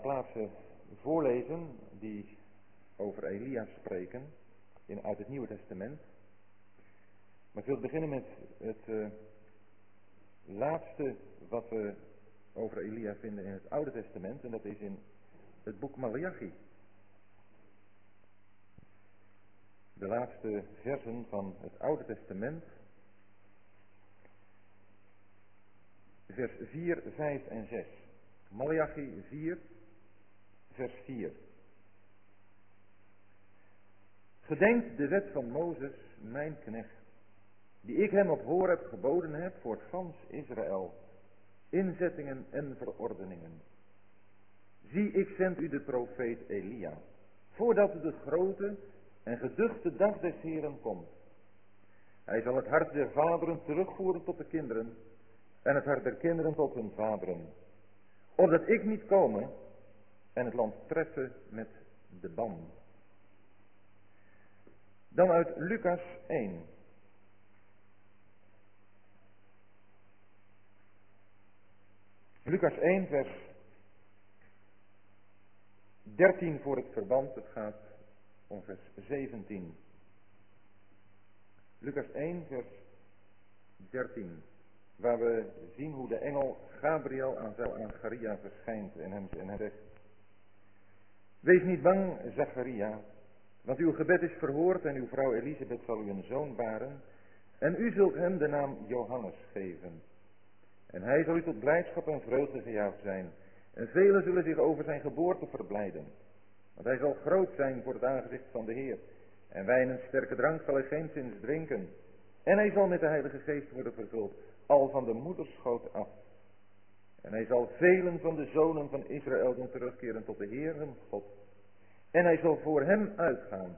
plaatsen voorlezen die over Elia spreken in, uit het Nieuwe Testament. Maar ik wil beginnen met het uh, laatste wat we over Elia vinden in het Oude Testament. En dat is in het boek Malachi. De laatste versen van het Oude Testament. Vers 4, 5 en 6. Malachi 4, vers 4. Gedenk de wet van Mozes, mijn knecht, die ik hem op Horeb geboden heb voor het gans Israël, inzettingen en verordeningen. Zie, ik zend u de profeet Elia, voordat de grote en geduchte dag des Heren komt. Hij zal het hart der vaderen terugvoeren tot de kinderen en het hart der kinderen tot hun vaderen. Opdat ik niet komen en het land treffen met de ban. Dan uit Lucas 1. Lucas 1, vers 13 voor het verband. Het gaat om vers 17. Lucas 1, vers 13. Waar we zien hoe de engel Gabriel aan Zacharia verschijnt en hem, en hem. Wees niet bang, Zacharia, want uw gebed is verhoord en uw vrouw Elisabeth zal u een zoon baren. En u zult hem de naam Johannes geven. En hij zal u tot blijdschap en vreugde gejaagd zijn. En velen zullen zich over zijn geboorte verblijden. Want hij zal groot zijn voor het aangezicht van de Heer. En wijn en sterke drank zal hij geen zins drinken. En hij zal met de Heilige Geest worden vervuld, al van de moederschoot af. En hij zal velen van de zonen van Israël doen terugkeren tot de Heer hun God. En hij zal voor hem uitgaan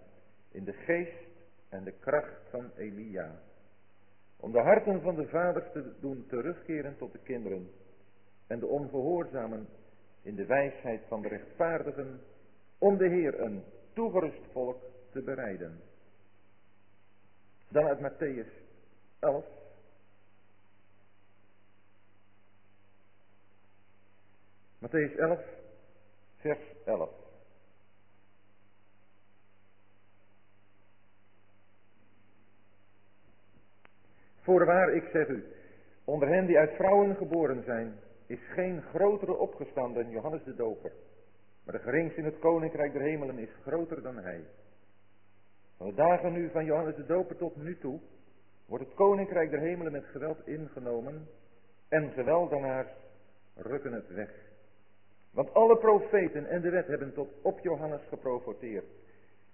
in de geest en de kracht van Elia. Om de harten van de vaders te doen terugkeren tot de kinderen. En de ongehoorzamen in de wijsheid van de rechtvaardigen. Om de Heer een toegerust volk te bereiden. Dan uit Matthäus 11. Matthäus 11, vers 11. Voorwaar, ik zeg u, onder hen die uit vrouwen geboren zijn, is geen grotere opgestaan dan Johannes de Doper. Maar de geringste in het koninkrijk der hemelen is groter dan hij. Van de dagen nu van Johannes de Doper tot nu toe wordt het koninkrijk der hemelen met geweld ingenomen en geweldenaars rukken het weg. Want alle profeten en de wet hebben tot op Johannes geprofeteerd.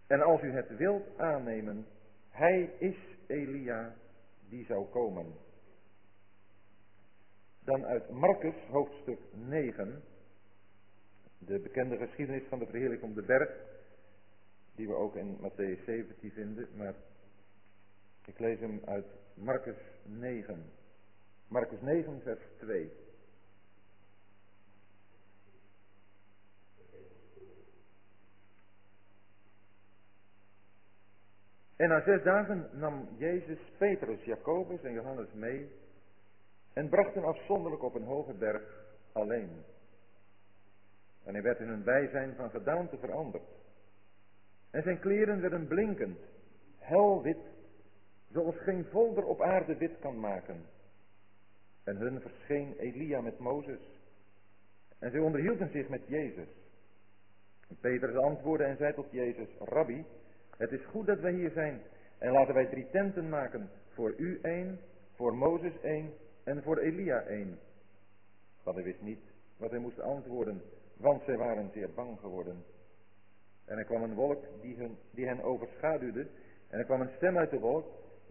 En als u het wilt aannemen, hij is Elia die zou komen. Dan uit Marcus hoofdstuk 9, de bekende geschiedenis van de verheerlijking op de berg, die we ook in Matthäus 17 vinden, maar ik lees hem uit Marcus 9. Marcus 9, vers 2. En na zes dagen nam Jezus Petrus, Jacobus en Johannes mee en bracht hen afzonderlijk op een hoge berg alleen. En hij werd in hun bijzijn van gedaante veranderd. En zijn kleren werden blinkend, helwit, zoals geen volder op aarde wit kan maken. En hun verscheen Elia met Mozes. En zij onderhielden zich met Jezus. En Petrus antwoordde en zei tot Jezus, Rabbi, het is goed dat wij hier zijn. En laten wij drie tenten maken. Voor u één, voor Mozes één en voor Elia één. Want hij wist niet wat hij moest antwoorden, want zij waren zeer bang geworden. En er kwam een wolk die, hun, die hen overschaduwde. En er kwam een stem uit de wolk.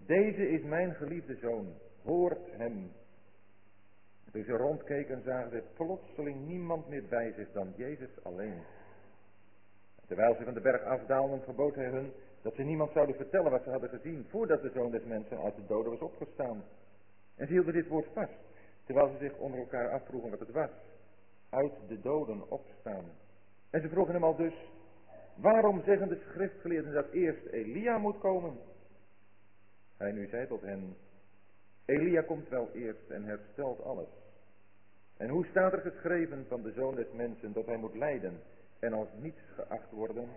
Deze is mijn geliefde zoon. Hoort hem. toen ze rondkeken zagen ze plotseling niemand meer bij zich dan Jezus alleen. Terwijl ze van de berg afdaalden, gebood hij hun dat ze niemand zouden vertellen wat ze hadden gezien, voordat de zoon des mensen uit de doden was opgestaan. En ze hielden dit woord vast, terwijl ze zich onder elkaar afvroegen wat het was. Uit de doden opstaan. En ze vroegen hem al dus, waarom zeggen de schriftgeleerden dat eerst Elia moet komen? Hij nu zei tot hen, Elia komt wel eerst en herstelt alles. En hoe staat er geschreven van de zoon des mensen dat hij moet lijden en als niets geacht worden?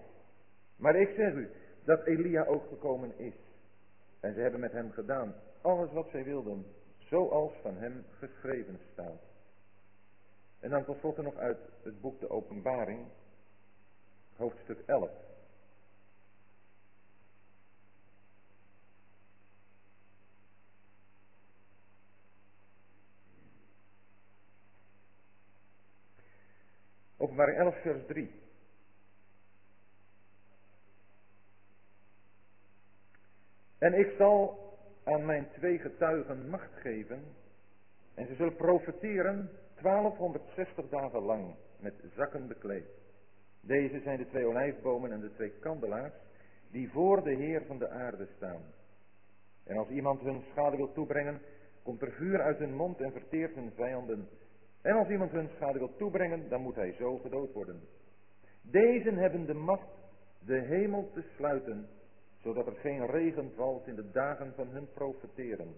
Maar ik zeg u dat Elia ook gekomen is. En ze hebben met hem gedaan alles wat zij wilden, zoals van hem geschreven staat. En dan tot slot nog uit het boek De Openbaring, hoofdstuk 11. Openbaring 11 vers 3. En ik zal aan mijn twee getuigen macht geven en ze zullen profeteren 1260 dagen lang met zakken bekleed. Deze zijn de twee olijfbomen en de twee kandelaars die voor de Heer van de aarde staan. En als iemand hun schade wil toebrengen, komt er vuur uit hun mond en verteert hun vijanden. En als iemand hun schade wil toebrengen, dan moet hij zo gedood worden. Deze hebben de macht de hemel te sluiten, zodat er geen regen valt in de dagen van hun profeteren.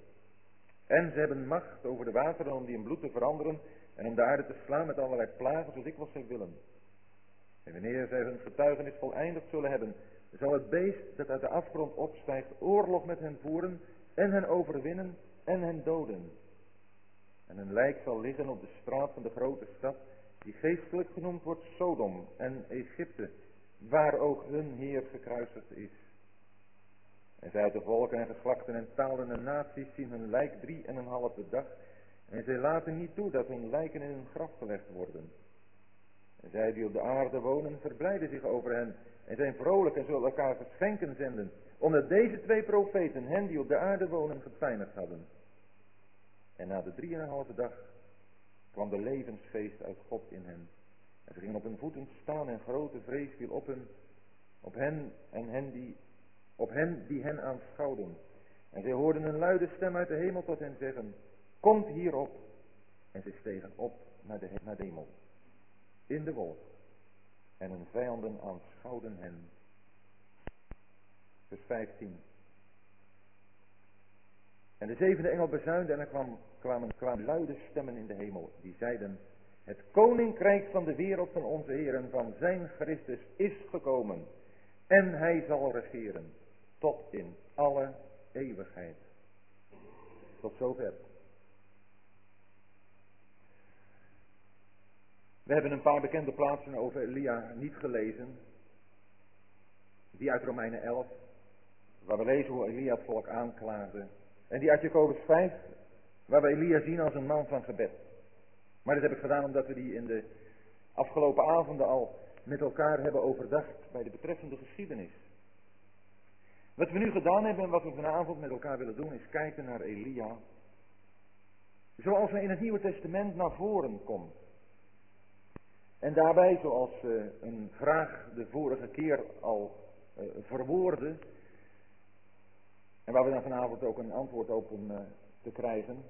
En ze hebben macht over de wateren om die in bloed te veranderen en om de aarde te slaan met allerlei plagen zoals ik was zij willen. En wanneer zij hun getuigenis voleindigd zullen hebben, zal het beest dat uit de afgrond opstijgt oorlog met hen voeren en hen overwinnen en hen doden. En een lijk zal liggen op de straat van de grote stad, die geestelijk genoemd wordt Sodom en Egypte, waar ook hun Heer gekruisigd is. En zij de volken en geslachten en talen en naties zien hun lijk drie en een halve dag. En zij laten niet toe dat hun lijken in hun graf gelegd worden. En zij die op de aarde wonen verblijden zich over hen. En zijn vrolijk en zullen elkaar geschenken zenden. Omdat deze twee profeten hen die op de aarde wonen gepijnigd hadden. En na de drieënhalve dag kwam de levensgeest uit God in hen. En ze gingen op hun voeten staan en grote vrees viel op hen, op hen en hen die, op hen die hen aanschouwden. En zij hoorden een luide stem uit de hemel tot hen zeggen, komt hierop. En ze stegen op naar de, naar de hemel, in de wolk. En hun vijanden aanschouwden hen. Vers 15. En de zevende engel bezuinde en er kwam, kwamen, kwamen luide stemmen in de hemel. Die zeiden, het koninkrijk van de wereld van onze Heer en van zijn Christus is gekomen. En hij zal regeren tot in alle eeuwigheid. Tot zover. We hebben een paar bekende plaatsen over Elia niet gelezen. Die uit Romeinen 11, waar we lezen hoe Elia het volk aanklaagde. En die uit Jacobus 5, waar we Elia zien als een man van gebed. Maar dat heb ik gedaan omdat we die in de afgelopen avonden al met elkaar hebben overdacht bij de betreffende geschiedenis. Wat we nu gedaan hebben en wat we vanavond met elkaar willen doen is kijken naar Elia. Zoals hij in het Nieuwe Testament naar voren komt. En daarbij, zoals uh, een vraag de vorige keer al uh, verwoordde, en waar we dan vanavond ook een antwoord op om uh, te krijgen.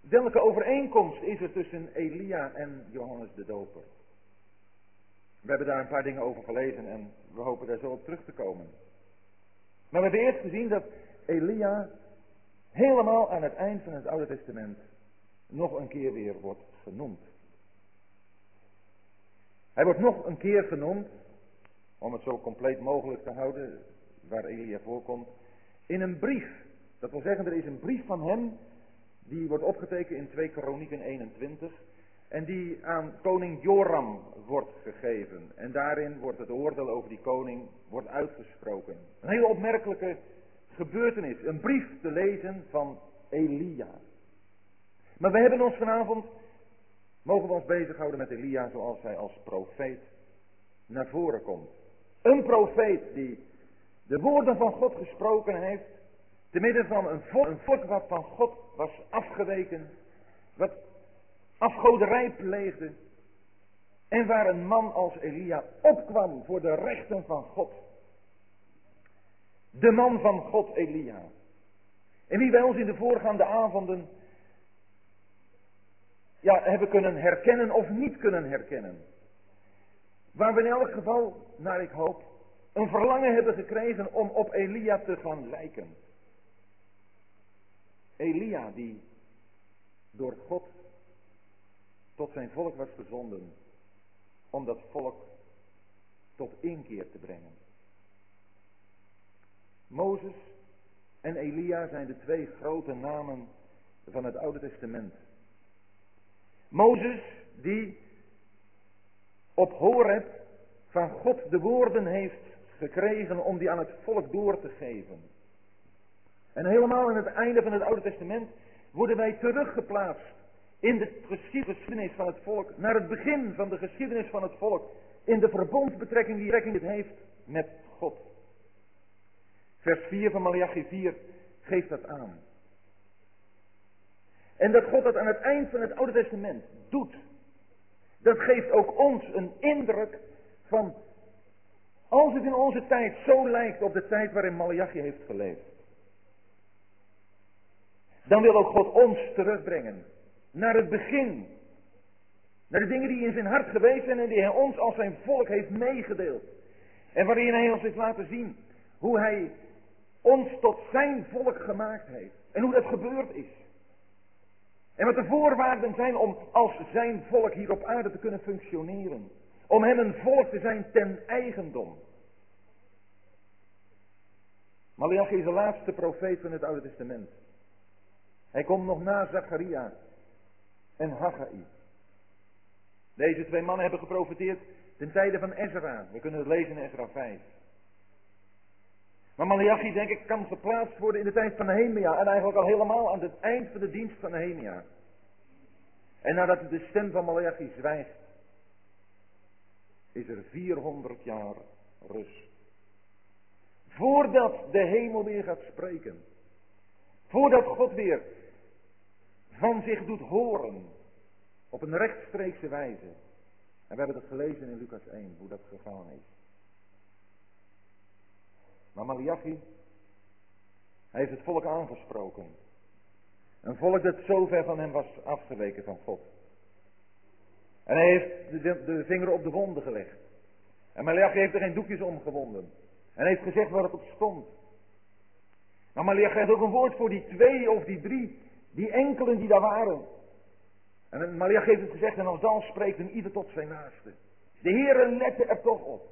Welke overeenkomst is er tussen Elia en Johannes de Doper? We hebben daar een paar dingen over gelezen en we hopen daar zo op terug te komen. Maar we hebben eerst gezien dat Elia helemaal aan het eind van het Oude Testament nog een keer weer wordt genoemd. Hij wordt nog een keer genoemd, om het zo compleet mogelijk te houden, waar Elia voorkomt, in een brief. Dat wil zeggen, er is een brief van hem, die wordt opgetekend in 2 Kronieken 21, en die aan koning Joram wordt gegeven. En daarin wordt het oordeel over die koning wordt uitgesproken. Een hele opmerkelijke gebeurtenis, een brief te lezen van Elia. Maar we hebben ons vanavond mogen we ons bezighouden met Elia zoals hij als profeet naar voren komt. Een profeet die de woorden van God gesproken heeft, te midden van een volk, een wat van God was afgeweken, wat afgoderij pleegde, en waar een man als Elia opkwam voor de rechten van God. De man van God Elia. En wie wij ons in de voorgaande avonden ja, hebben kunnen herkennen of niet kunnen herkennen. Waar we in elk geval, naar ik hoop, een verlangen hebben gekregen om op Elia te gaan lijken. Elia die door God tot zijn volk was gezonden om dat volk tot inkeer te brengen. Mozes en Elia zijn de twee grote namen van het Oude Testament. Mozes die op Horeb van God de woorden heeft gekregen om die aan het volk door te geven. En helemaal aan het einde van het Oude Testament worden wij teruggeplaatst in de geschiedenis van het volk, naar het begin van de geschiedenis van het volk, in de verbondsbetrekking die het heeft met God. Vers 4 van Malachi 4 geeft dat aan. En dat God dat aan het eind van het Oude Testament doet, dat geeft ook ons een indruk van, als het in onze tijd zo lijkt op de tijd waarin Malachi heeft geleefd, dan wil ook God ons terugbrengen naar het begin. Naar de dingen die in zijn hart geweest zijn en die hij ons als zijn volk heeft meegedeeld. En waarin hij ons heeft laten zien hoe hij ons tot zijn volk gemaakt heeft. En hoe dat gebeurd is. En wat de voorwaarden zijn om als zijn volk hier op aarde te kunnen functioneren. Om hem een volk te zijn ten eigendom. Malachi is de laatste profeet van het Oude Testament. Hij komt nog na Zacharia en Haggai. Deze twee mannen hebben geprofiteerd ten tijde van Ezra. We kunnen het lezen in Ezra 5. Maar Malachi, denk ik, kan geplaatst worden in de tijd van Nehemia. En eigenlijk al helemaal aan het eind van de dienst van Nehemia. En nadat de stem van Malachi zwijgt, is er 400 jaar rust. Voordat de hemel weer gaat spreken. Voordat God weer van zich doet horen. Op een rechtstreekse wijze. En we hebben het gelezen in Lucas 1, hoe dat gegaan is. Maar Malachi, hij heeft het volk aangesproken. Een volk dat zo ver van hem was afgeweken van God. En hij heeft de, de vinger op de wonden gelegd. En Malachi heeft er geen doekjes om gewonden. En heeft gezegd waar het op stond. Maar Malachi heeft ook een woord voor die twee of die drie die enkelen die daar waren. En Maria heeft het gezegd, en als dan spreekt een ieder tot zijn naaste. De Heere lette er toch op.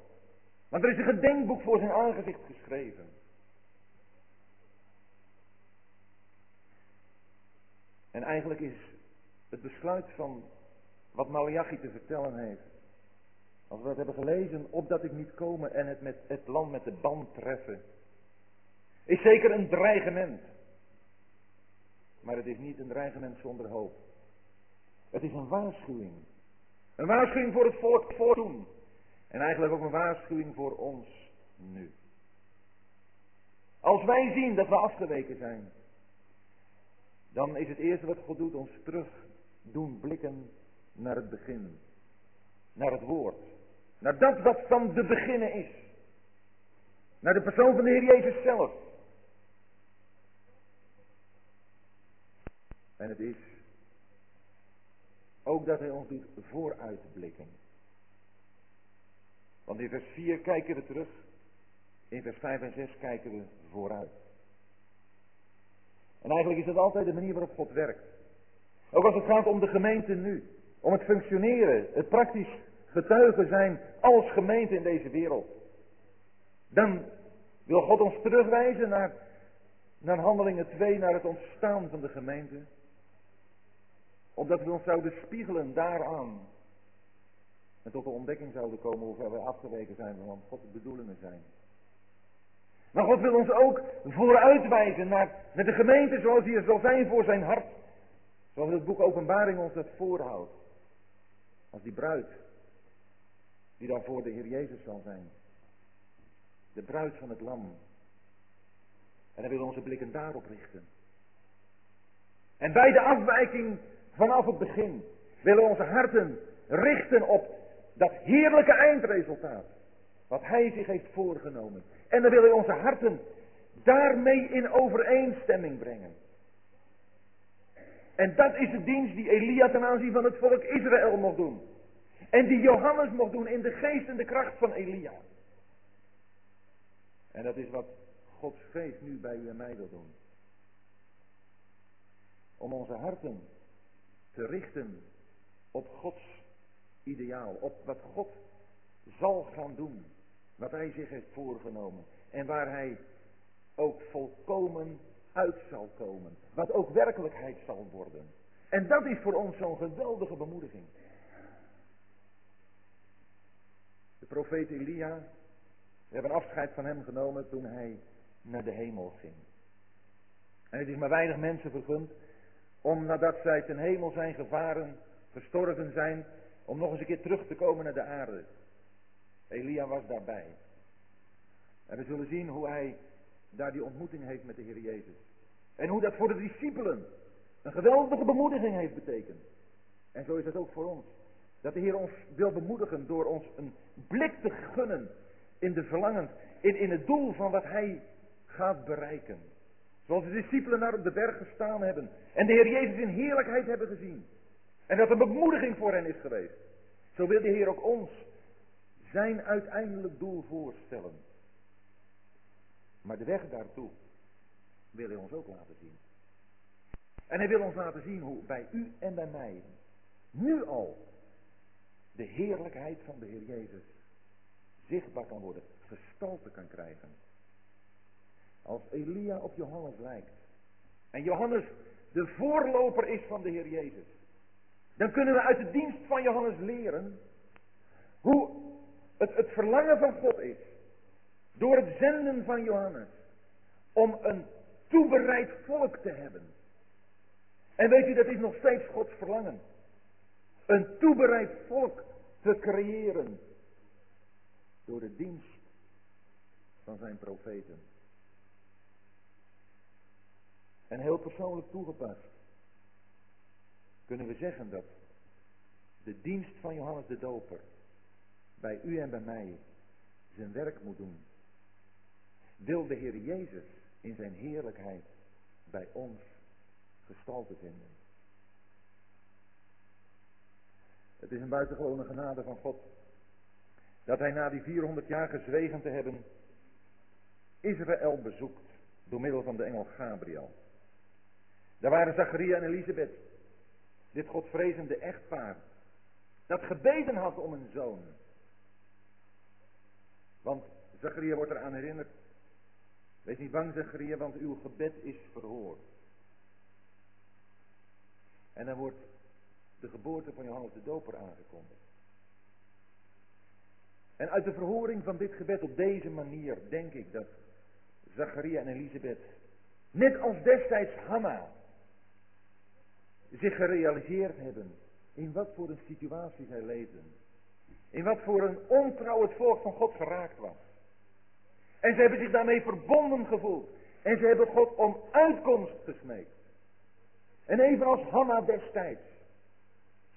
Want er is een gedenkboek voor zijn aangezicht geschreven. En eigenlijk is het besluit van wat Malachi te vertellen heeft. Als we dat hebben gelezen, opdat ik niet komen en het, met, het land met de band treffen. Is zeker een dreigement. Maar het is niet een dreigement zonder hoop. Het is een waarschuwing. Een waarschuwing voor het volk voor toen. En eigenlijk ook een waarschuwing voor ons nu. Als wij zien dat we afgeweken zijn, dan is het eerste wat God doet ons terug doen blikken naar het begin. Naar het woord. Naar dat wat van de beginnen is. Naar de persoon van de Heer Jezus zelf. En het is ook dat hij ons doet vooruitblikken. Want in vers 4 kijken we terug. In vers 5 en 6 kijken we vooruit. En eigenlijk is dat altijd de manier waarop God werkt. Ook als het gaat om de gemeente nu. Om het functioneren, het praktisch getuigen zijn als gemeente in deze wereld. Dan wil God ons terugwijzen naar, naar handelingen 2, naar het ontstaan van de gemeente opdat we ons zouden spiegelen daaraan. En tot de ontdekking zouden komen hoe ver wij afgeweken zijn van wat Gods bedoelingen zijn. Maar God wil ons ook vooruitwijzen naar, naar de gemeente zoals die er zal zijn voor zijn hart. Zoals het boek Openbaring ons dat voorhoudt. Als die bruid die dan voor de Heer Jezus zal zijn. De bruid van het lam. En hij wil onze blikken daarop richten. En bij de afwijking vanaf het begin willen onze harten richten op dat heerlijke eindresultaat. Wat hij zich heeft voorgenomen. En dan willen onze harten daarmee in overeenstemming brengen. En dat is de dienst die Elia ten aanzien van het volk Israël mocht doen. En die Johannes mocht doen in de geest en de kracht van Elia. En dat is wat Gods geest nu bij u en mij wil doen. Om onze harten te richten op Gods ideaal, op wat God zal gaan doen, wat hij zich heeft voorgenomen en waar hij ook volkomen uit zal komen, wat ook werkelijkheid zal worden. En dat is voor ons zo'n geweldige bemoediging. De profeet Elia, we hebben afscheid van hem genomen toen hij naar de hemel ging. En het is maar weinig mensen vergund om nadat zij ten hemel zijn gevaren, gestorven zijn, om nog eens een keer terug te komen naar de aarde. Elia was daarbij. En we zullen zien hoe hij daar die ontmoeting heeft met de Heer Jezus. En hoe dat voor de discipelen een geweldige bemoediging heeft betekend. En zo is het ook voor ons. Dat de Heer ons wil bemoedigen door ons een blik te gunnen in de verlangen, in, in het doel van wat Hij gaat bereiken. Zoals de discipelen daar op de berg gestaan hebben en de Heer Jezus in heerlijkheid hebben gezien. En dat een bemoediging voor hen is geweest. Zo wil de Heer ook ons zijn uiteindelijk doel voorstellen. Maar de weg daartoe wil Hij ons ook laten zien. En Hij wil ons laten zien hoe bij u en bij mij nu al de heerlijkheid van de Heer Jezus zichtbaar kan worden, gestalte kan krijgen. Als Elia op Johannes lijkt. En Johannes de voorloper is van de Heer Jezus. Dan kunnen we uit de dienst van Johannes leren hoe het, het verlangen van God is. Door het zenden van Johannes. Om een toebereid volk te hebben. En weet u, dat is nog steeds Gods verlangen. Een toebereid volk te creëren. Door de dienst van zijn profeten. En heel persoonlijk toegepast. Kunnen we zeggen dat de dienst van Johannes de Doper bij u en bij mij zijn werk moet doen. Wil de Heer Jezus in zijn heerlijkheid bij ons gestalte vinden. Het is een buitengewone genade van God. Dat hij na die 400 jaar gezwegen te hebben, Israël bezoekt door middel van de engel Gabriel. Daar waren Zacharia en Elisabeth, dit godvrezende echtpaar, dat gebeden had om een zoon. Want Zacharia wordt eraan herinnerd, wees niet bang Zacharia, want uw gebed is verhoord. En dan wordt de geboorte van Johannes de Doper aangekondigd. En uit de verhoring van dit gebed op deze manier denk ik dat Zacharia en Elisabeth, net als destijds Hanna, zich gerealiseerd hebben in wat voor een situatie zij leefden. In wat voor een ontrouw het volk van God geraakt was. En ze hebben zich daarmee verbonden gevoeld. En ze hebben God om uitkomst gesmeekt. En evenals Hanna destijds.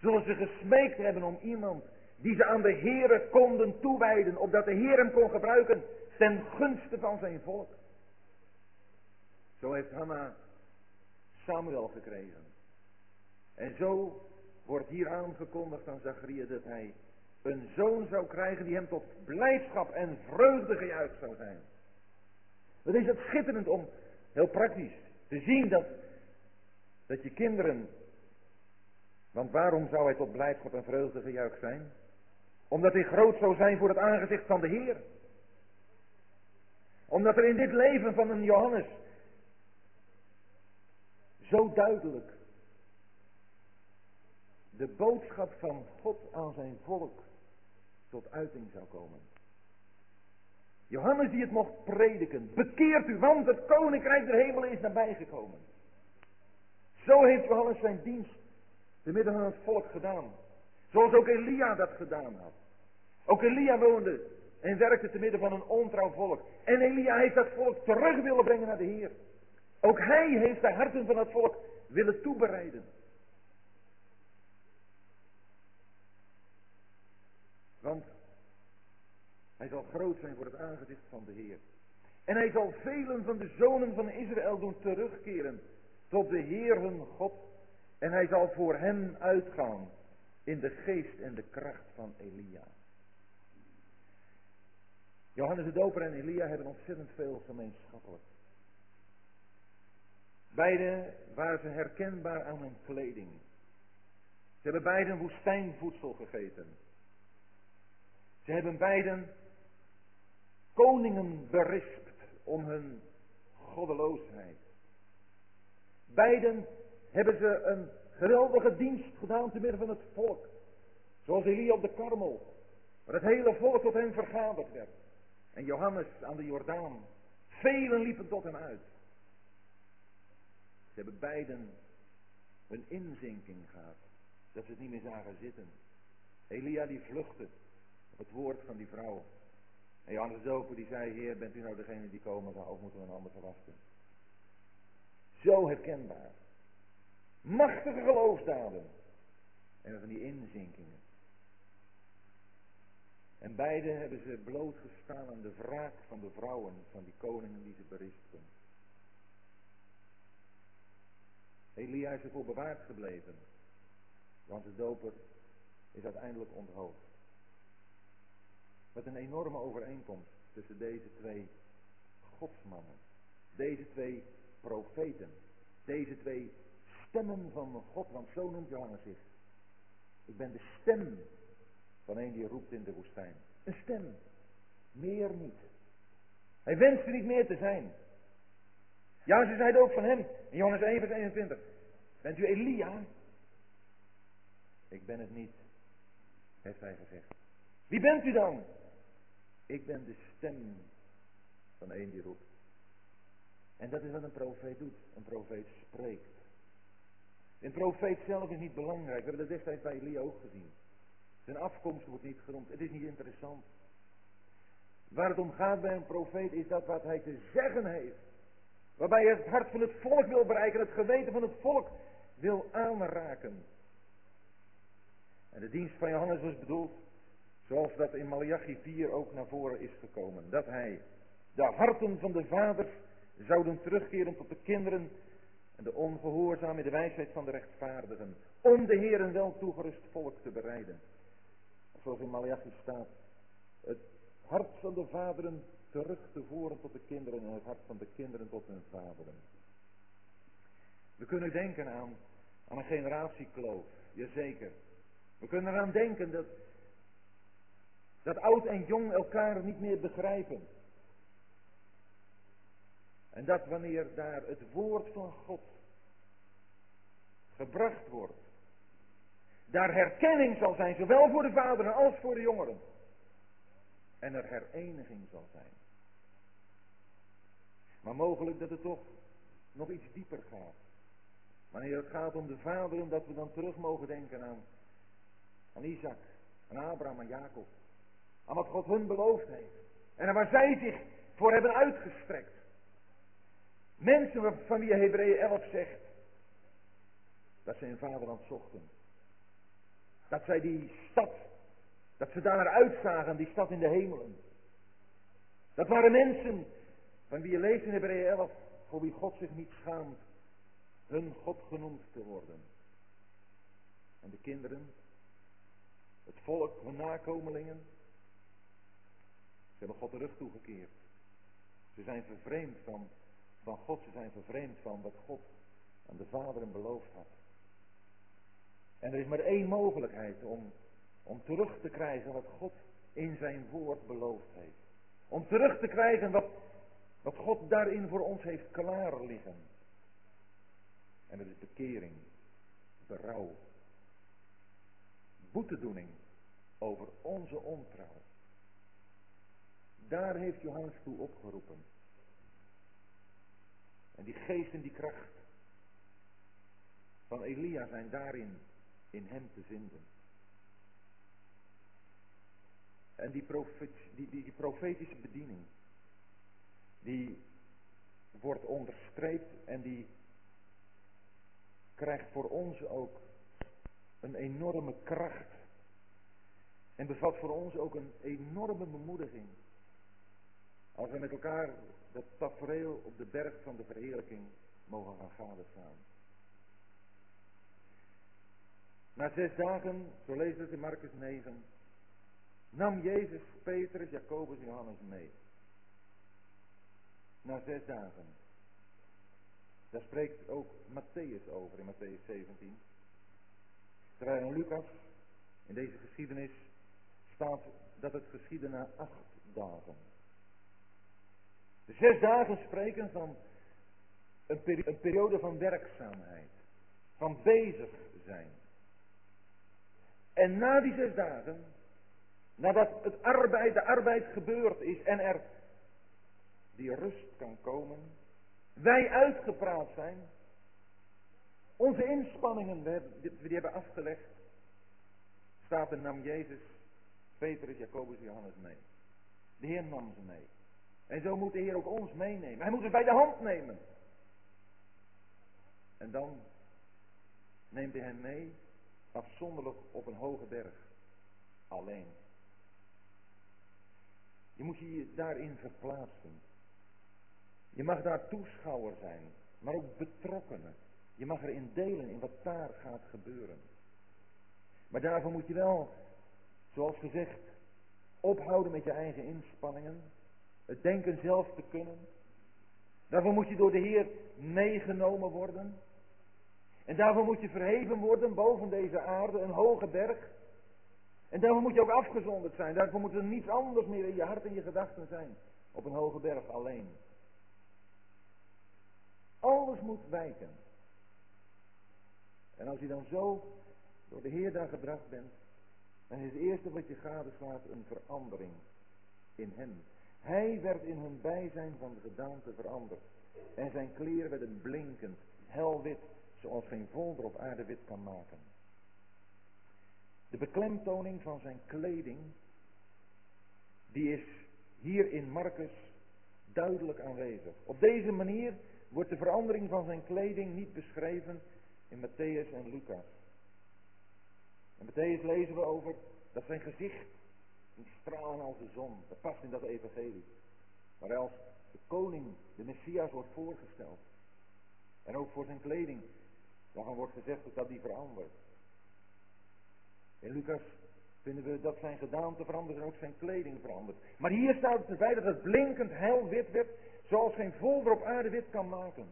Zullen ze gesmeekt hebben om iemand die ze aan de Heere konden toewijden. Opdat de Heer hem kon gebruiken ten gunste van zijn volk. Zo heeft Hanna Samuel gekregen. En zo wordt hier aangekondigd aan Zacharia dat hij een zoon zou krijgen die hem tot blijdschap en vreugde gejuicht zou zijn. Wat is het schitterend om, heel praktisch, te zien dat dat je kinderen, want waarom zou hij tot blijdschap en vreugde gejuicht zijn? Omdat hij groot zou zijn voor het aangezicht van de Heer. Omdat er in dit leven van een Johannes zo duidelijk de boodschap van God aan zijn volk tot uiting zou komen. Johannes die het mocht prediken. Bekeert u, want het koninkrijk der hemelen is nabijgekomen. Zo heeft Johannes zijn dienst te midden van het volk gedaan. Zoals ook Elia dat gedaan had. Ook Elia woonde en werkte te midden van een ontrouw volk. En Elia heeft dat volk terug willen brengen naar de Heer. Ook hij heeft de harten van het volk willen toebereiden. Want hij zal groot zijn voor het aangezicht van de Heer. En hij zal velen van de zonen van Israël doen terugkeren tot de Heer hun God. En hij zal voor hen uitgaan in de geest en de kracht van Elia. Johannes de Doper en Elia hebben ontzettend veel gemeenschappelijk. Beide waren ze herkenbaar aan hun kleding. Ze Ze hebben beiden woestijnvoedsel gegeten. Ze hebben beiden koningen berispt om hun goddeloosheid. Beiden hebben ze een geweldige dienst gedaan te midden van het volk. Zoals Elia op de Karmel, waar het hele volk tot hem vergaderd werd. En Johannes aan de Jordaan. Velen liepen tot hem uit. Ze hebben beiden een inzinking gehad. Dat ze het niet meer zagen zitten. Elia die vluchtte op het woord van die vrouw. En Johannes de die zei, Heer, bent u nou degene die komen zou, of moeten we een ander verwachten? Zo herkenbaar. Machtige geloofsdaden. En van die inzinkingen. En beide hebben ze blootgestaan aan de wraak van de vrouwen van die koningen die ze berispten. Elia is ervoor bewaard gebleven. Want de doper is uiteindelijk onthoofd. Met een enorme overeenkomst tussen deze twee godsmannen. Deze twee profeten. Deze twee stemmen van God. Want zo noemt Johannes zich. Ik ben de stem van een die roept in de woestijn. Een stem. Meer niet. Hij wenste niet meer te zijn. Ja, ze zeiden ook van hem. In Johannes 1 vers 21. Bent u Elia? Ik ben het niet, heeft hij gezegd. Wie bent u dan? Ik ben de stem van een die roept. En dat is wat een profeet doet. Een profeet spreekt. Een profeet zelf is niet belangrijk. We hebben dat destijds bij Elia ook gezien. Zijn afkomst wordt niet genoemd. Het is niet interessant. Waar het om gaat bij een profeet is dat wat hij te zeggen heeft. Waarbij hij het hart van het volk wil bereiken, het geweten van het volk wil aanraken. En de dienst van Johannes was bedoeld, zoals dat in Malachi 4 ook naar voren is gekomen. Dat hij de harten van de vaders zouden terugkeren tot de kinderen en de ongehoorzaam de wijsheid van de rechtvaardigen. Om de Heer een wel toegerust volk te bereiden. Zoals in Malachi staat. Het hart van de vaderen terug te voeren tot de kinderen en het hart van de kinderen tot hun vaderen. We kunnen denken aan, aan een generatiekloof, jazeker. We kunnen eraan denken dat, dat oud en jong elkaar niet meer begrijpen. En dat wanneer daar het woord van God gebracht wordt, daar herkenning zal zijn, zowel voor de vaderen als voor de jongeren. En er hereniging zal zijn. Maar mogelijk dat het toch nog iets dieper gaat. Wanneer het gaat om de vaderen, dat we dan terug mogen denken aan, aan Isaac, aan Abraham, en Jacob. Aan wat God hun beloofd heeft. En waar zij zich voor hebben uitgestrekt. Mensen van wie Hebreeën 11 zegt dat ze in vaderland zochten. Dat zij die stad, dat ze daar naar uitzagen, die stad in de hemelen. Dat waren mensen van wie je leest in Hebreeën 11, voor wie God zich niet schaamt, hun God genoemd te worden. En de kinderen, het volk, hun nakomelingen, ze hebben God de rug toegekeerd. Ze zijn vervreemd van, van God, ze zijn vervreemd van wat God aan de vaderen beloofd had. En er is maar één mogelijkheid om, om terug te krijgen wat God in zijn woord beloofd heeft. Om terug te krijgen wat, wat God daarin voor ons heeft klaar liggen. En dat is bekering, berouw, boetedoening over onze ontrouw. Daar heeft Johannes toe opgeroepen. En die geest en die kracht van Elia zijn daarin in hem te vinden. En die, profet, die, die, profetische bediening, die wordt onderstreept en die krijgt voor ons ook een enorme kracht. En bevat voor ons ook een enorme bemoediging. Als we met elkaar dat tafereel op de berg van de verheerlijking mogen gaan gadeslaan. Na zes dagen, zo leest het in Marcus 9, nam Jezus Petrus, Jacobus en Johannes mee. Na zes dagen. Daar spreekt ook Matthäus over in Matthäus 17. Terwijl in Lucas, in deze geschiedenis, staat dat het geschiedde na acht dagen. Zes dagen spreken van een, een periode van werkzaamheid, van bezig zijn. En na die zes dagen, nadat het arbeid, de arbeid gebeurd is en er die rust kan komen, wij uitgepraat zijn, onze inspanningen, we die hebben afgelegd, staat er nam Jezus, Petrus, Jacobus, Johannes mee. De Heer nam ze mee. En zo moet de Heer ook ons meenemen. Hij moet het bij de hand nemen. En dan neemt hij hen mee, afzonderlijk op een hoge berg. Alleen. Je moet je daarin verplaatsen. Je mag daar toeschouwer zijn, maar ook betrokkenen. Je mag erin delen in wat daar gaat gebeuren. Maar daarvoor moet je wel, zoals gezegd, ophouden met je eigen inspanningen. Het denken zelf te kunnen. Daarvoor moet je door de Heer meegenomen worden. En daarvoor moet je verheven worden boven deze aarde, een hoge berg. En daarvoor moet je ook afgezonderd zijn. Daarvoor moet er niets anders meer in je hart en je gedachten zijn. Op een hoge berg alleen. Alles moet wijken. En als je dan zo door de Heer daar gebracht bent, dan is het eerste wat je gadeslaat een verandering in hem. Hij werd in hun bijzijn van de gedaante veranderd. En zijn kleren werden blinkend, helwit, zoals geen volder op aarde wit kan maken. De beklemtoning van zijn kleding, die is hier in Marcus duidelijk aanwezig. Op deze manier wordt de verandering van zijn kleding niet beschreven in Matthäus en Lucas. In Matthäus lezen we over dat zijn gezicht een stralen als de zon. Dat past in dat evangelie. Maar als de koning, de Messias, wordt voorgesteld. En ook voor zijn kleding. Daarvan wordt gezegd dat die verandert. In Lucas vinden we dat zijn gedaante verandert en ook zijn kleding verandert. Maar hier staat het erbij dat het blinkend hel wit werd, zoals geen volder op aarde wit kan maken.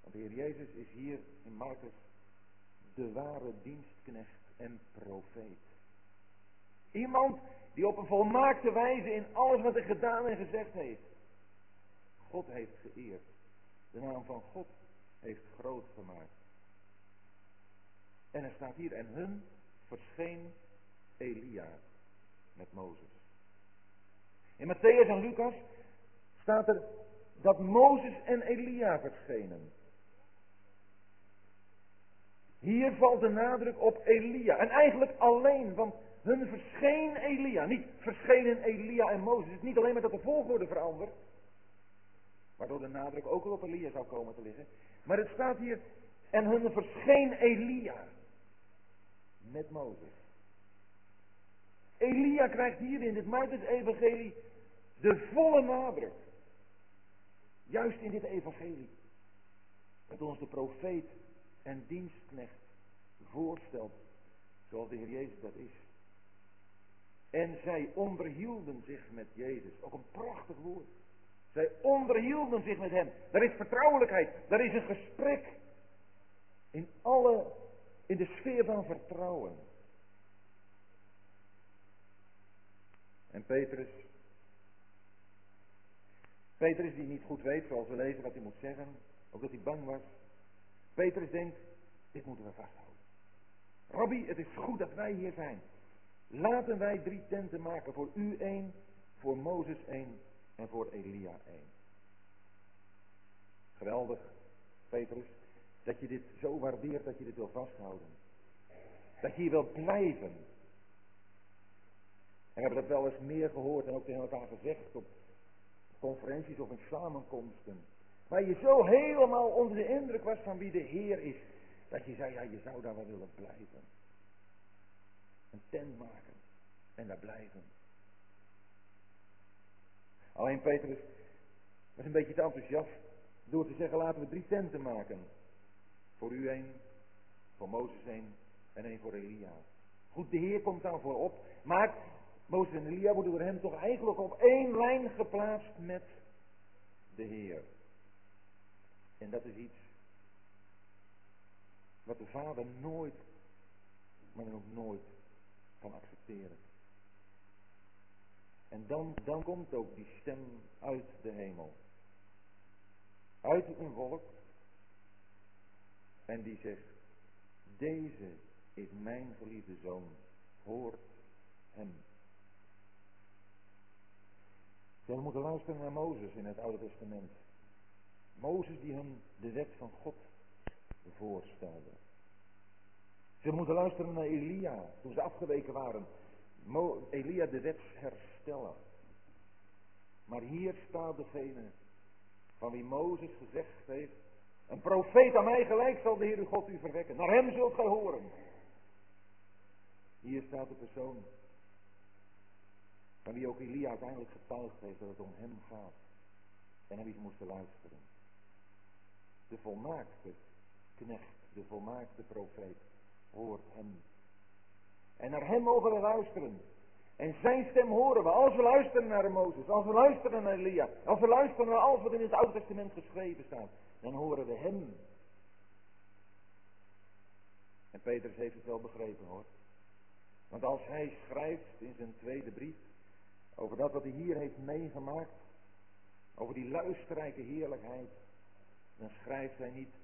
Want de Heer Jezus is hier in Marcus de ware dienstknecht en profeet. Iemand die op een volmaakte wijze in alles wat hij gedaan en gezegd heeft, God heeft geëerd. De naam van God heeft groot gemaakt. En er staat hier, en hun verscheen Elia met Mozes. In Matthäus en Lucas staat er dat Mozes en Elia verschenen. Hier valt de nadruk op Elia. En eigenlijk alleen, want hun verscheen Elia. Niet verschenen Elia en Mozes. Het is niet alleen maar dat de volgorde verandert. Waardoor de nadruk ook wel op Elia zou komen te liggen. Maar het staat hier, en hun verscheen Elia. Met Mozes. Elia krijgt hier in dit Marcus-evangelie de volle nadruk. Juist in dit evangelie. Dat ons de profeet en dienstknecht voorstelt. Zoals de Heer Jezus dat is. En zij onderhielden zich met Jezus. Ook een prachtig woord. Zij onderhielden zich met hem. Daar is vertrouwelijkheid. Daar is een gesprek. In alle, in de sfeer van vertrouwen. En Petrus. Petrus die niet goed weet, zoals we lezen, wat hij moet zeggen. Ook dat hij bang was. Petrus denkt, dit moeten we vasthouden. Rabbi, het is goed dat wij hier zijn. Laten wij drie tenten maken. Voor u één, voor Mozes één en voor Elia één. Geweldig, Petrus, dat je dit zo waardeert dat je dit wil vasthouden. Dat je hier wilt blijven. En we hebben dat wel eens meer gehoord en ook tegen elkaar gezegd op conferenties of in samenkomsten. Waar je zo helemaal onder de indruk was van wie de Heer is. Dat je zei, ja, je zou daar wel willen blijven. Een tent maken en daar blijven. Alleen Petrus was een beetje te enthousiast door te zeggen, laten we drie tenten maken. Voor u één, voor Mozes één en één voor Elia. Goed, de Heer komt dan voorop, maar Mozes en Elia worden door hem toch eigenlijk op één lijn geplaatst met de Heer. En dat is iets wat de Vader nooit maar dan ook nooit kan accepteren. En dan, dan komt ook die stem uit de hemel. Uit een volk. En die zegt, deze is mijn geliefde zoon, hoort hem. Ze moeten luisteren naar Mozes in het Oude Testament. Mozes die hun de wet van God voorstelde. Ze moeten luisteren naar Elia toen ze afgeweken waren. Mo Elia de wet herstellen. Maar hier staat degene van wie Mozes gezegd heeft. Een profeet aan mij gelijk zal de Heer uw God u verwekken. Naar hem zult gij horen. Hier staat de persoon van wie ook Elia uiteindelijk getuigd heeft dat het om hem gaat. En naar wie moesten luisteren. De volmaakte knecht, de volmaakte profeet, hoort hem. En naar hem mogen we luisteren. En zijn stem horen we als we luisteren naar Mozes, als we luisteren naar Elia, als we luisteren naar alles wat in het Oude Testament geschreven staat, dan horen we hem. En Petrus heeft het wel begrepen hoor. Want als hij schrijft in zijn tweede brief over dat wat hij hier heeft meegemaakt, over die luisterrijke heerlijkheid, dan schrijft hij niet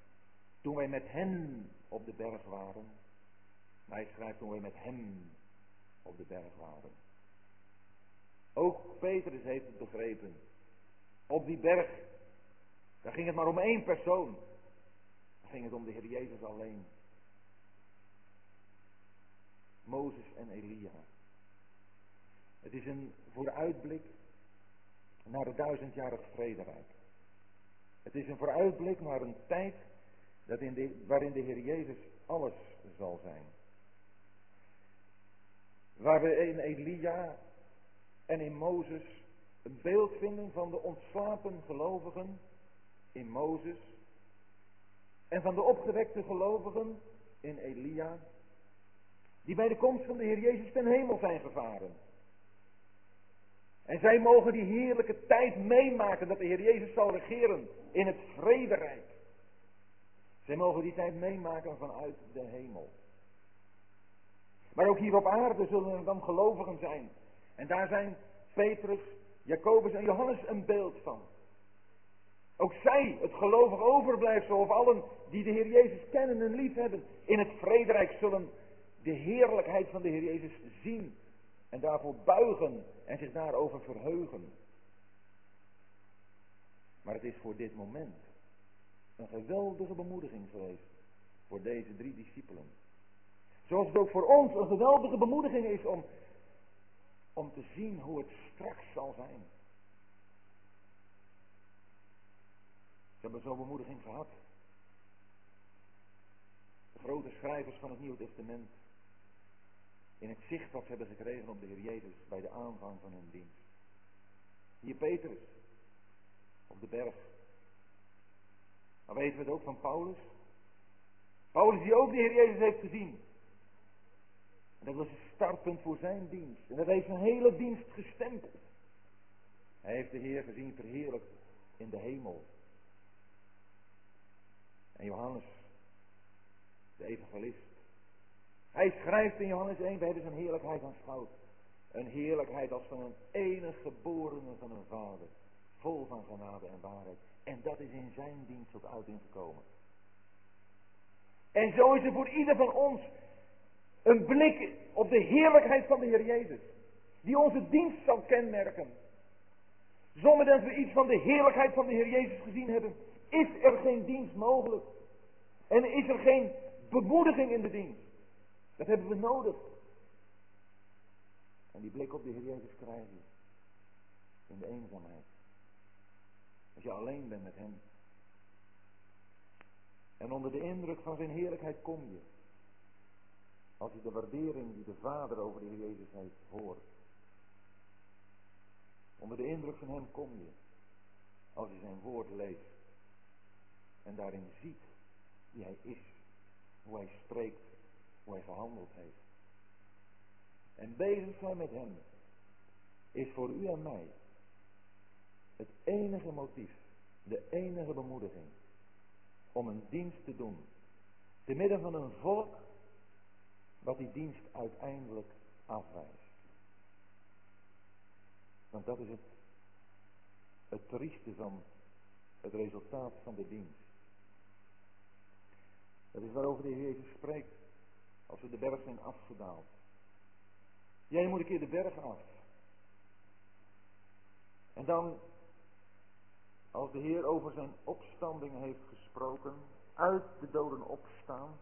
toen wij met hen op de berg waren, hij schrijft toen wij met hem op de berg waren. Ook Petrus heeft het begrepen. Op die berg, daar ging het maar om één persoon. Daar ging het om de Heer Jezus alleen. Mozes en Elia. Het is een vooruitblik naar het duizendjarig vrederijk. Het is een vooruitblik naar een tijd dat in de, waarin de Heer Jezus alles zal zijn. Waar we in Elia en in Mozes een beeld vinden van de ontslapen gelovigen in Mozes en van de opgewekte gelovigen in Elia, die bij de komst van de Heer Jezus ten hemel zijn gevaren. En zij mogen die heerlijke tijd meemaken dat de Heer Jezus zal regeren in het vrederijk. Zij mogen die tijd meemaken vanuit de hemel. Maar ook hier op aarde zullen er dan gelovigen zijn. En daar zijn Petrus, Jacobus en Johannes een beeld van. Ook zij, het gelovig overblijfsel of allen die de Heer Jezus kennen en lief hebben, in het vrederijk zullen de heerlijkheid van de Heer Jezus zien en daarvoor buigen en zich daarover verheugen. Maar het is voor dit moment een geweldige bemoediging geweest voor deze drie discipelen. Zoals het ook voor ons een geweldige bemoediging is om, om te zien hoe het straks zal zijn. Ze hebben zo'n bemoediging gehad. De grote schrijvers van het Nieuwe Testament. In het zicht wat ze hebben gekregen op de Heer Jezus bij de aanvang van hun dienst. Hier Petrus. Op de berg. Maar weten we het ook van Paulus? Paulus die ook de Heer Jezus heeft gezien. Dat was het startpunt voor zijn dienst. En dat heeft zijn hele dienst gestempeld. Hij heeft de Heer gezien verheerlijkt in de hemel. En Johannes, de evangelist. Hij schrijft in Johannes 1, we hebben zijn heerlijkheid aanschouwd. Een heerlijkheid als van een enig geborene van een vader. Vol van genade en waarheid. En dat is in zijn dienst ook uit ingekomen. En zo is er voor ieder van ons een blik op de heerlijkheid van de Heer Jezus. Die onze dienst zal kenmerken. Zonder dat we iets van de heerlijkheid van de Heer Jezus gezien hebben, is er geen dienst mogelijk. En is er geen bemoediging in de dienst. Dat hebben we nodig. En die blik op de Heer Jezus krijg je. In de eenzaamheid. Als je alleen bent met Hem. En onder de indruk van zijn heerlijkheid kom je. Als je de waardering die de Vader over de Heer Jezus heeft hoort. Onder de indruk van hem kom je. Als je zijn woord leest. En daarin ziet wie hij is. Hoe hij spreekt. Hoe hij gehandeld heeft. En bezig zijn met hem. Is voor u en mij. Het enige motief. De enige bemoediging. Om een dienst te doen. Te midden van een volk wat die dienst uiteindelijk afwijst. Want dat is het, het trieste van het resultaat van de dienst. Dat is waarover de Heer Jezus spreekt als we de berg zijn afgedaald. Jij moet een keer de berg af. En dan, als de Heer over zijn opstanding heeft gesproken, uit de doden opstaan,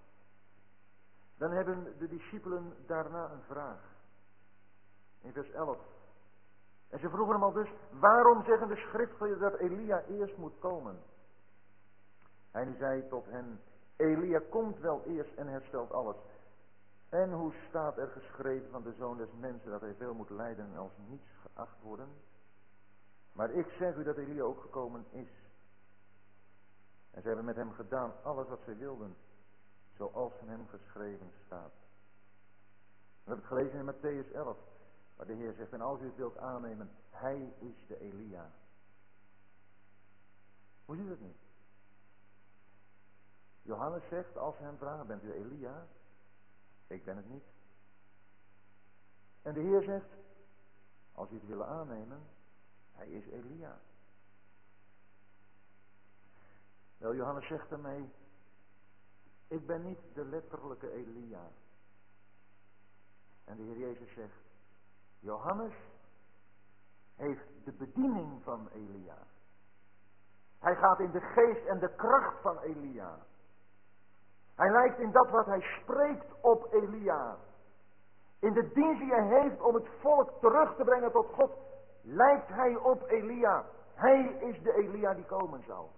dan hebben de discipelen daarna een vraag. In vers 11. En ze vroegen hem al dus, waarom zeggen de schriftgeleerden dat Elia eerst moet komen? Hij zei tot hen, Elia komt wel eerst en herstelt alles. En hoe staat er geschreven van de zoon des mensen dat hij veel moet lijden en als niets geacht worden? Maar ik zeg u dat Elia ook gekomen is. En ze hebben met hem gedaan alles wat zij wilden, zoals van hem geschreven staat. We hebben het gelezen in Matthäus 11, waar de Heer zegt, en als u het wilt aannemen, hij is de Elia. Hoe zit het nu? Johannes zegt, als ze hem vragen, bent u Elia? Ik ben het niet. En de Heer zegt, als u het willen aannemen, hij is Elia. Wel, Johannes zegt ermee, ik ben niet de letterlijke Elia. En de Heer Jezus zegt, Johannes heeft de bediening van Elia. Hij gaat in de geest en de kracht van Elia. Hij lijkt in dat wat hij spreekt op Elia. In de dienst die hij heeft om het volk terug te brengen tot God, lijkt hij op Elia. Hij is de Elia die komen zal.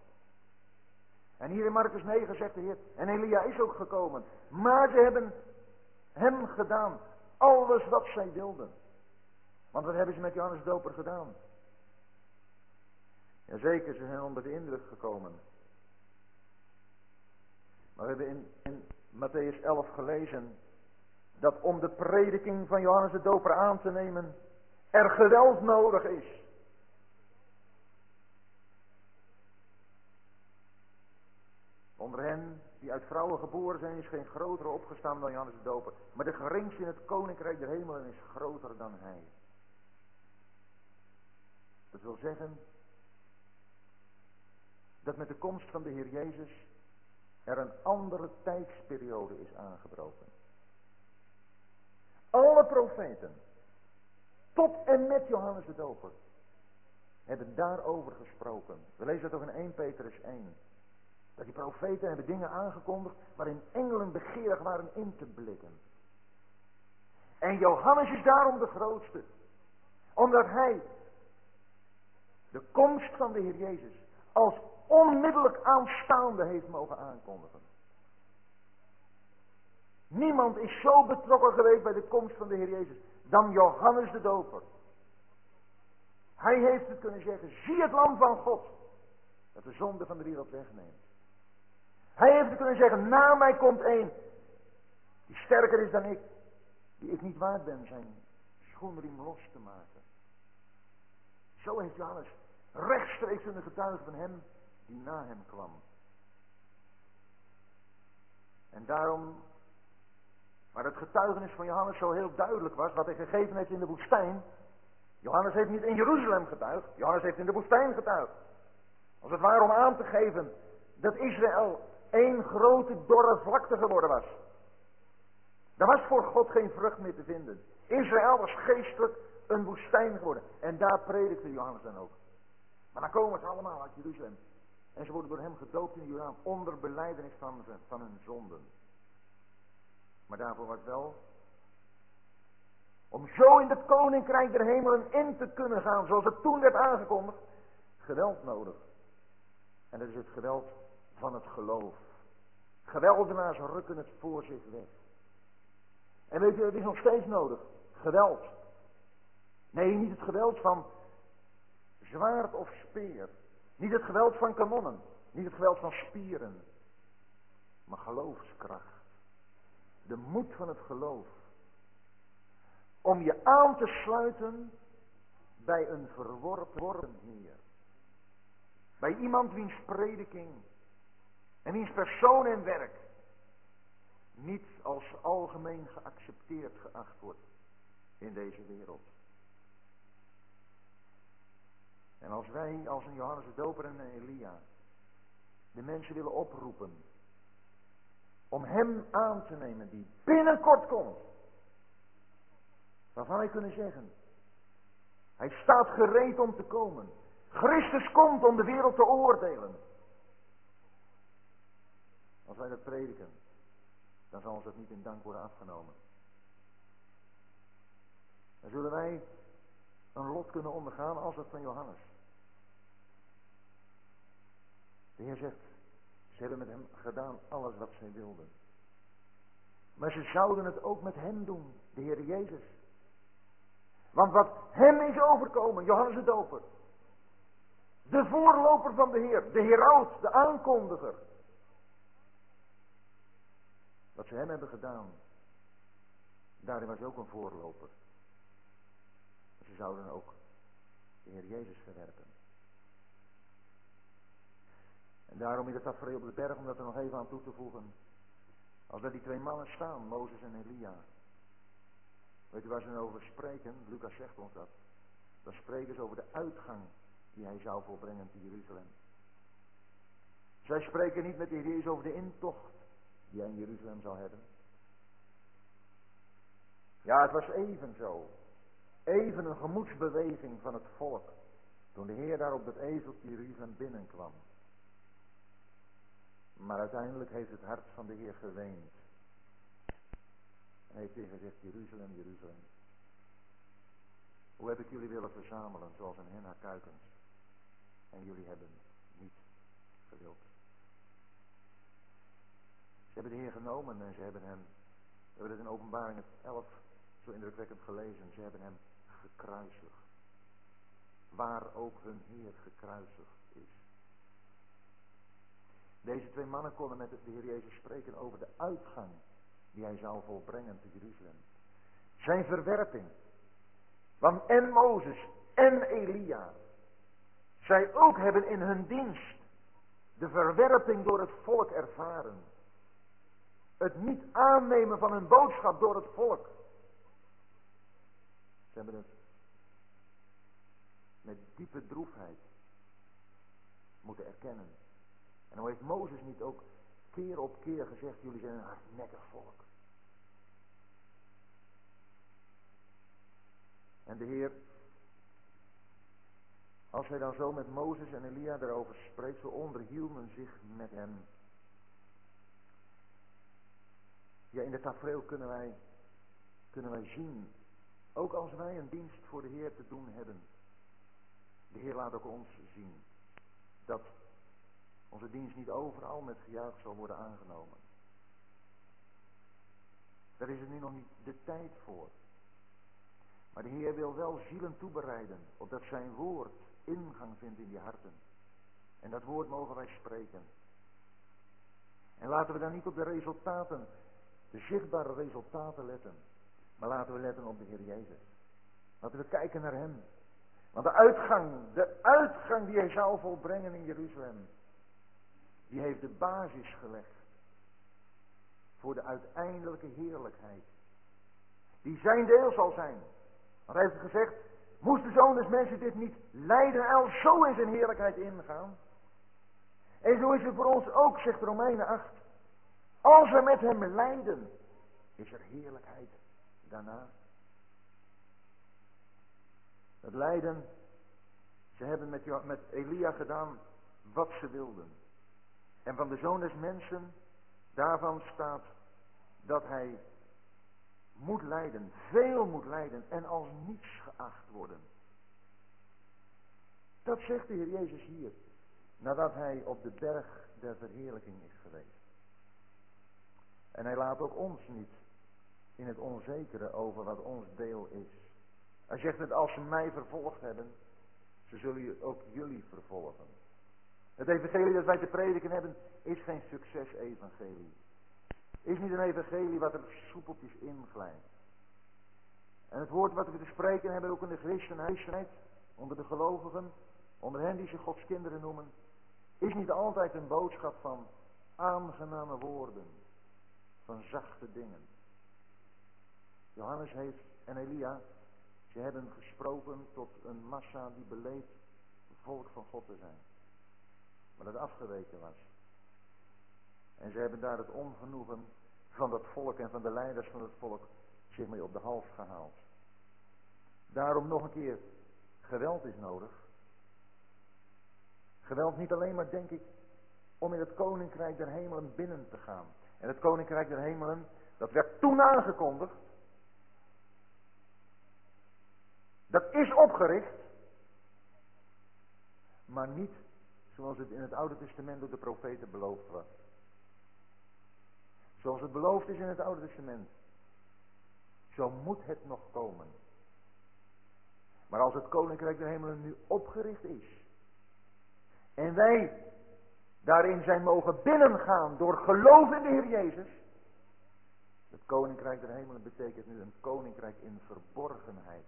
En hier in Marcus 9 zegt de Heer, en Elia is ook gekomen. Maar ze hebben hem gedaan, alles wat zij wilden. Want wat hebben ze met Johannes Doper gedaan? Jazeker, ze zijn onder de indruk gekomen. Maar we hebben in, in Matthäus 11 gelezen dat om de prediking van Johannes de Doper aan te nemen, er geweld nodig is. Onder hen die uit vrouwen geboren zijn is geen grotere opgestaan dan Johannes de Doper. Maar de geringste in het koninkrijk der hemelen is groter dan hij. Dat wil zeggen dat met de komst van de Heer Jezus er een andere tijdsperiode is aangebroken. Alle profeten, tot en met Johannes de Doper, hebben daarover gesproken. We lezen dat toch in 1 Petrus 1. Die profeten hebben dingen aangekondigd waarin engelen begeerig waren in te blikken. En Johannes is daarom de grootste. Omdat hij de komst van de Heer Jezus als onmiddellijk aanstaande heeft mogen aankondigen. Niemand is zo betrokken geweest bij de komst van de Heer Jezus dan Johannes de Doper. Hij heeft het kunnen zeggen, zie het lam van God, dat de zonde van de wereld wegneemt. Hij heeft kunnen zeggen, na mij komt één, die sterker is dan ik, die ik niet waard ben zijn schoenriem los te maken. Zo heeft Johannes rechtstreeks een getuige van hem die na hem kwam. En daarom, waar het getuigenis van Johannes zo heel duidelijk was, wat hij gegeven heeft in de woestijn. Johannes heeft niet in Jeruzalem getuigd, Johannes heeft in de woestijn getuigd. Als het ware om aan te geven dat Israël één grote dorre vlakte geworden was. Daar was voor God geen vrucht meer te vinden. Israël was geestelijk een woestijn geworden. En daar predikte Johannes dan ook. Maar dan komen ze allemaal uit Jeruzalem. En ze worden door hem gedoopt in Jordaan onder beleidenis van, van hun zonden. Maar daarvoor was wel om zo in het koninkrijk der hemelen in te kunnen gaan, zoals het toen werd aangekondigd, geweld nodig. En dat is het geweld van het geloof. Geweldenaars rukken het voor zich weg. En weet je, het is nog steeds nodig. Geweld. Nee, niet het geweld van zwaard of speer. Niet het geweld van kanonnen. Niet het geweld van spieren. Maar geloofskracht. De moed van het geloof. Om je aan te sluiten bij een verworpen Heer. Bij iemand wiens prediking en wiens persoon en werk niet als algemeen geaccepteerd geacht wordt in deze wereld. En als wij, als een Johannes de Doper en een Elia, de mensen willen oproepen om hem aan te nemen die binnenkort komt, waarvan wij kunnen zeggen, hij staat gereed om te komen. Christus komt om de wereld te oordelen. Als wij dat prediken, dan zal ons dat niet in dank worden afgenomen. Dan zullen wij een lot kunnen ondergaan als dat van Johannes. De Heer zegt, ze hebben met hem gedaan alles wat zij wilden. Maar ze zouden het ook met hem doen, de Heer Jezus. Want wat hem is overkomen, Johannes de Doper. De voorloper van de Heer, de heraut, de aankondiger. Wat ze hem hebben gedaan, daarin was ook een voorloper. Ze zouden ook de Heer Jezus verwerpen. En daarom in het tafereel op de berg, om dat er nog even aan toe te voegen. Als daar die twee mannen staan, Mozes en Elia. Weet u waar ze dan over spreken? Lucas zegt ons dat. Dan spreken ze over de uitgang die hij zou volbrengen te Jeruzalem. Zij spreken niet met de Heer Jezus over de intocht die hij in Jeruzalem zou hebben. Ja, het was even zo. Even een gemoedsbeweging van het volk. Toen de Heer daar op het ezeltje Jeruzalem binnenkwam. Maar uiteindelijk heeft het hart van de Heer geweend. En heeft hij gezegd, Jeruzalem, Jeruzalem. Hoe heb ik jullie willen verzamelen, zoals een hen haar kuikens. En jullie hebben niet gewild. Ze hebben de Heer genomen en ze hebben hem, we hebben het in openbaring 11 zo indrukwekkend gelezen, ze hebben hem gekruisigd. Waar ook hun Heer gekruisigd is. Deze twee mannen konden met de Heer Jezus spreken over de uitgang die hij zou volbrengen te Jeruzalem. Zijn verwerping. Want en Mozes en Elia, zij ook hebben in hun dienst de verwerping door het volk ervaren. Het niet aannemen van hun boodschap door het volk. Ze hebben het met diepe droefheid moeten erkennen. En hoe heeft Mozes niet ook keer op keer gezegd, jullie zijn een hardnekkig volk. En de Heer, als hij dan zo met Mozes en Elia daarover spreekt, zo onderhielden zich met hem. Ja, in de tafereel kunnen wij, kunnen wij zien, ook als wij een dienst voor de Heer te doen hebben. De Heer laat ook ons zien dat onze dienst niet overal met gejuich zal worden aangenomen. Daar is het nu nog niet de tijd voor. Maar de Heer wil wel zielen toebereiden, opdat zijn woord ingang vindt in die harten. En dat woord mogen wij spreken. En laten we dan niet op de resultaten, de zichtbare resultaten letten. Maar laten we letten op de Heer Jezus. Laten we kijken naar Hem. Want de uitgang, de uitgang die Hij zou volbrengen in Jeruzalem, die heeft de basis gelegd voor de uiteindelijke heerlijkheid. Die zijn deel zal zijn. Want hij heeft gezegd, moest de zoon des mensen dit niet lijden al zo in zijn heerlijkheid ingaan? En zo is het voor ons ook, zegt Romeinen 8. Als we met hem lijden, is er heerlijkheid daarna. Het lijden, ze hebben met, met Elia gedaan wat ze wilden. En van de zoon des mensen, daarvan staat dat hij moet lijden, veel moet lijden en als niets geacht worden. Dat zegt de Heer Jezus hier, nadat hij op de berg der verheerlijking is geweest. En hij laat ook ons niet in het onzekere over wat ons deel is. Hij zegt dat als ze mij vervolgd hebben, ze zullen ook jullie vervolgen. Het evangelie dat wij te prediken hebben, is geen succes-evangelie. Is niet een evangelie wat er soepeltjes inglijdt. En het woord wat we te spreken hebben, ook in de christenheid, onder de gelovigen, onder hen die zich Gods kinderen noemen, is niet altijd een boodschap van aangename woorden, van zachte dingen. Johannes heeft en Elia, ze hebben gesproken tot een massa die beleed volk van God te zijn. Maar dat afgeweken was. En ze hebben daar het ongenoegen van dat volk en van de leiders van het volk zich mee op de hals gehaald. Daarom nog een keer, geweld is nodig. Geweld niet alleen maar, denk ik, om in het koninkrijk der hemelen binnen te gaan. En het koninkrijk der hemelen, dat werd toen aangekondigd. Dat is opgericht. Maar niet zoals het in het Oude Testament door de profeten beloofd was. Zoals het beloofd is in het Oude Testament. Zo moet het nog komen. Maar als het Koninkrijk der Hemelen nu opgericht is. En wij daarin zijn mogen binnengaan door geloof in de Heer Jezus. Het Koninkrijk der Hemelen betekent nu een Koninkrijk in verborgenheid.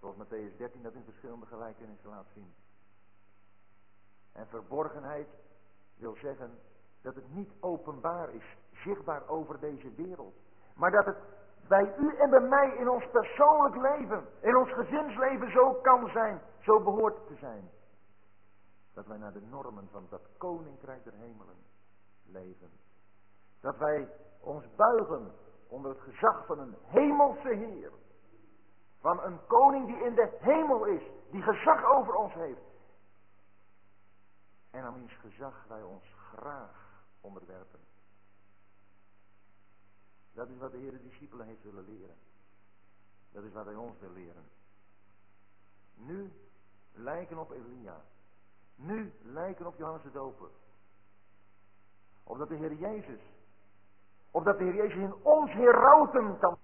Zoals Matthäus 13 dat in verschillende gelijkenissen laat zien. En verborgenheid wil zeggen dat het niet openbaar is, zichtbaar over deze wereld. Maar dat het bij u en bij mij in ons persoonlijk leven, in ons gezinsleven zo kan zijn, zo behoort te zijn. Dat wij naar de normen van dat koninkrijk der hemelen leven. Dat wij ons buigen onder het gezag van een hemelse Heer. Van een koning die in de hemel is, die gezag over ons heeft. En aan wiens gezag wij ons graag onderwerpen. Dat is wat de Heer de discipelen heeft willen leren. Dat is wat hij ons wil leren. Nu lijken op Elia. Nu lijken op Johannes de Doper. Opdat de Heer Jezus, opdat de Heer Jezus in ons herauten kan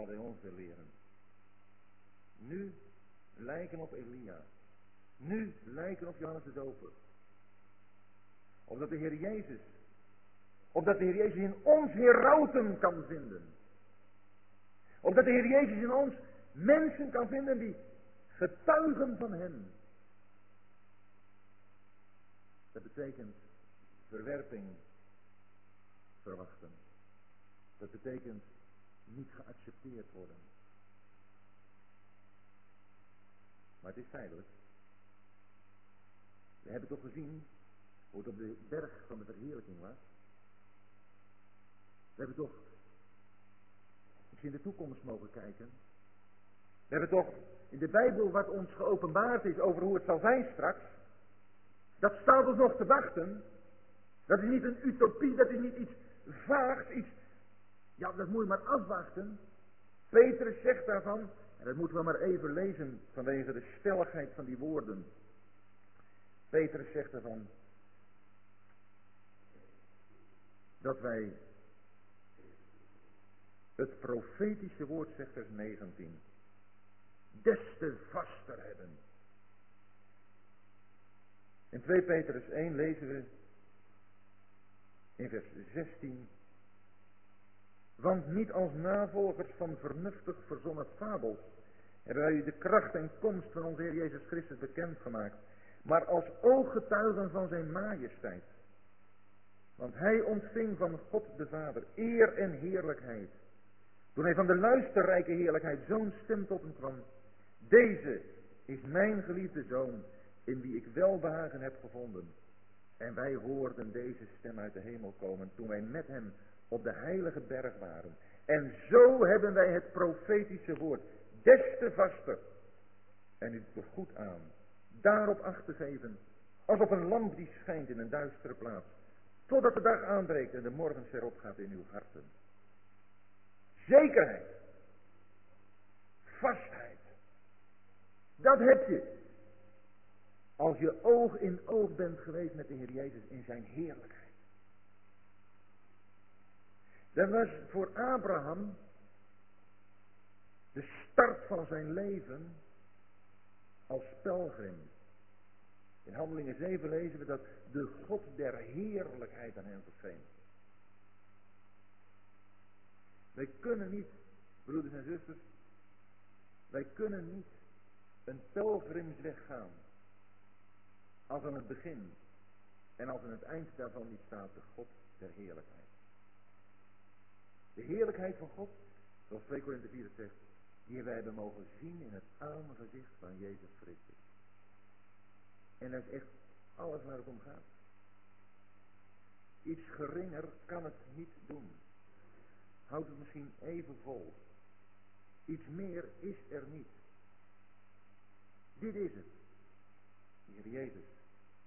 wat hij ons wil leren. Nu lijken op Elia. Nu lijken op Johannes de Doper. Opdat de Heer Jezus, opdat de Heer Jezus in ons herauten kan vinden. Opdat de Heer Jezus in ons mensen kan vinden die getuigen van Hem. Dat betekent verwerping verwachten. Dat betekent niet geaccepteerd worden. Maar het is feitelijk. We hebben toch gezien hoe het op de berg van de verheerlijking was. We hebben toch eens in de toekomst mogen kijken. We hebben toch in de Bijbel wat ons geopenbaard is over hoe het zal zijn straks. Dat staat ons nog te wachten. Dat is niet een utopie, dat is niet iets vaags, iets ja, dat moet je maar afwachten. Petrus zegt daarvan, en dat moeten we maar even lezen vanwege de stelligheid van die woorden. Petrus zegt daarvan dat wij het profetische woord, zegt vers 19, des te vaster hebben. In 2 Petrus 1 lezen we in vers 16 want niet als navolgers van vernuftig verzonnen fabels hebben wij u de kracht en komst van onze Heer Jezus Christus bekendgemaakt, maar als ooggetuigen van zijn majesteit. Want hij ontving van God de Vader eer en heerlijkheid. Toen hij van de luisterrijke heerlijkheid zo'n stem tot hem kwam. Deze is mijn geliefde zoon, in wie ik welbehagen heb gevonden. En wij hoorden deze stem uit de hemel komen toen wij met hem op de heilige berg waren. En zo hebben wij het profetische woord des te vaster. En u doet goed aan daarop acht te geven, als op een lamp die schijnt in een duistere plaats, totdat de dag aanbreekt en de morgen erop gaat in uw harten. Zekerheid. Vastheid. Dat heb je. Als je oog in oog bent geweest met de Heer Jezus in zijn heerlijkheid. Dat was voor Abraham de start van zijn leven als pelgrim. In Handelingen 7 lezen we dat de God der heerlijkheid aan hen verscheen. Wij kunnen niet, broeders en zusters, wij kunnen niet een pelgrimsweg gaan als aan het begin en als aan het eind daarvan niet staat de God der heerlijkheid. De heerlijkheid van God, zoals 2 Korinthe 4 het zegt, die wij hebben mogen zien in het aangezicht van Jezus Christus. En dat is echt alles waar het om gaat. Iets geringer kan het niet doen. Houdt het misschien even vol. Iets meer is er niet. Dit is het. De Heer Jezus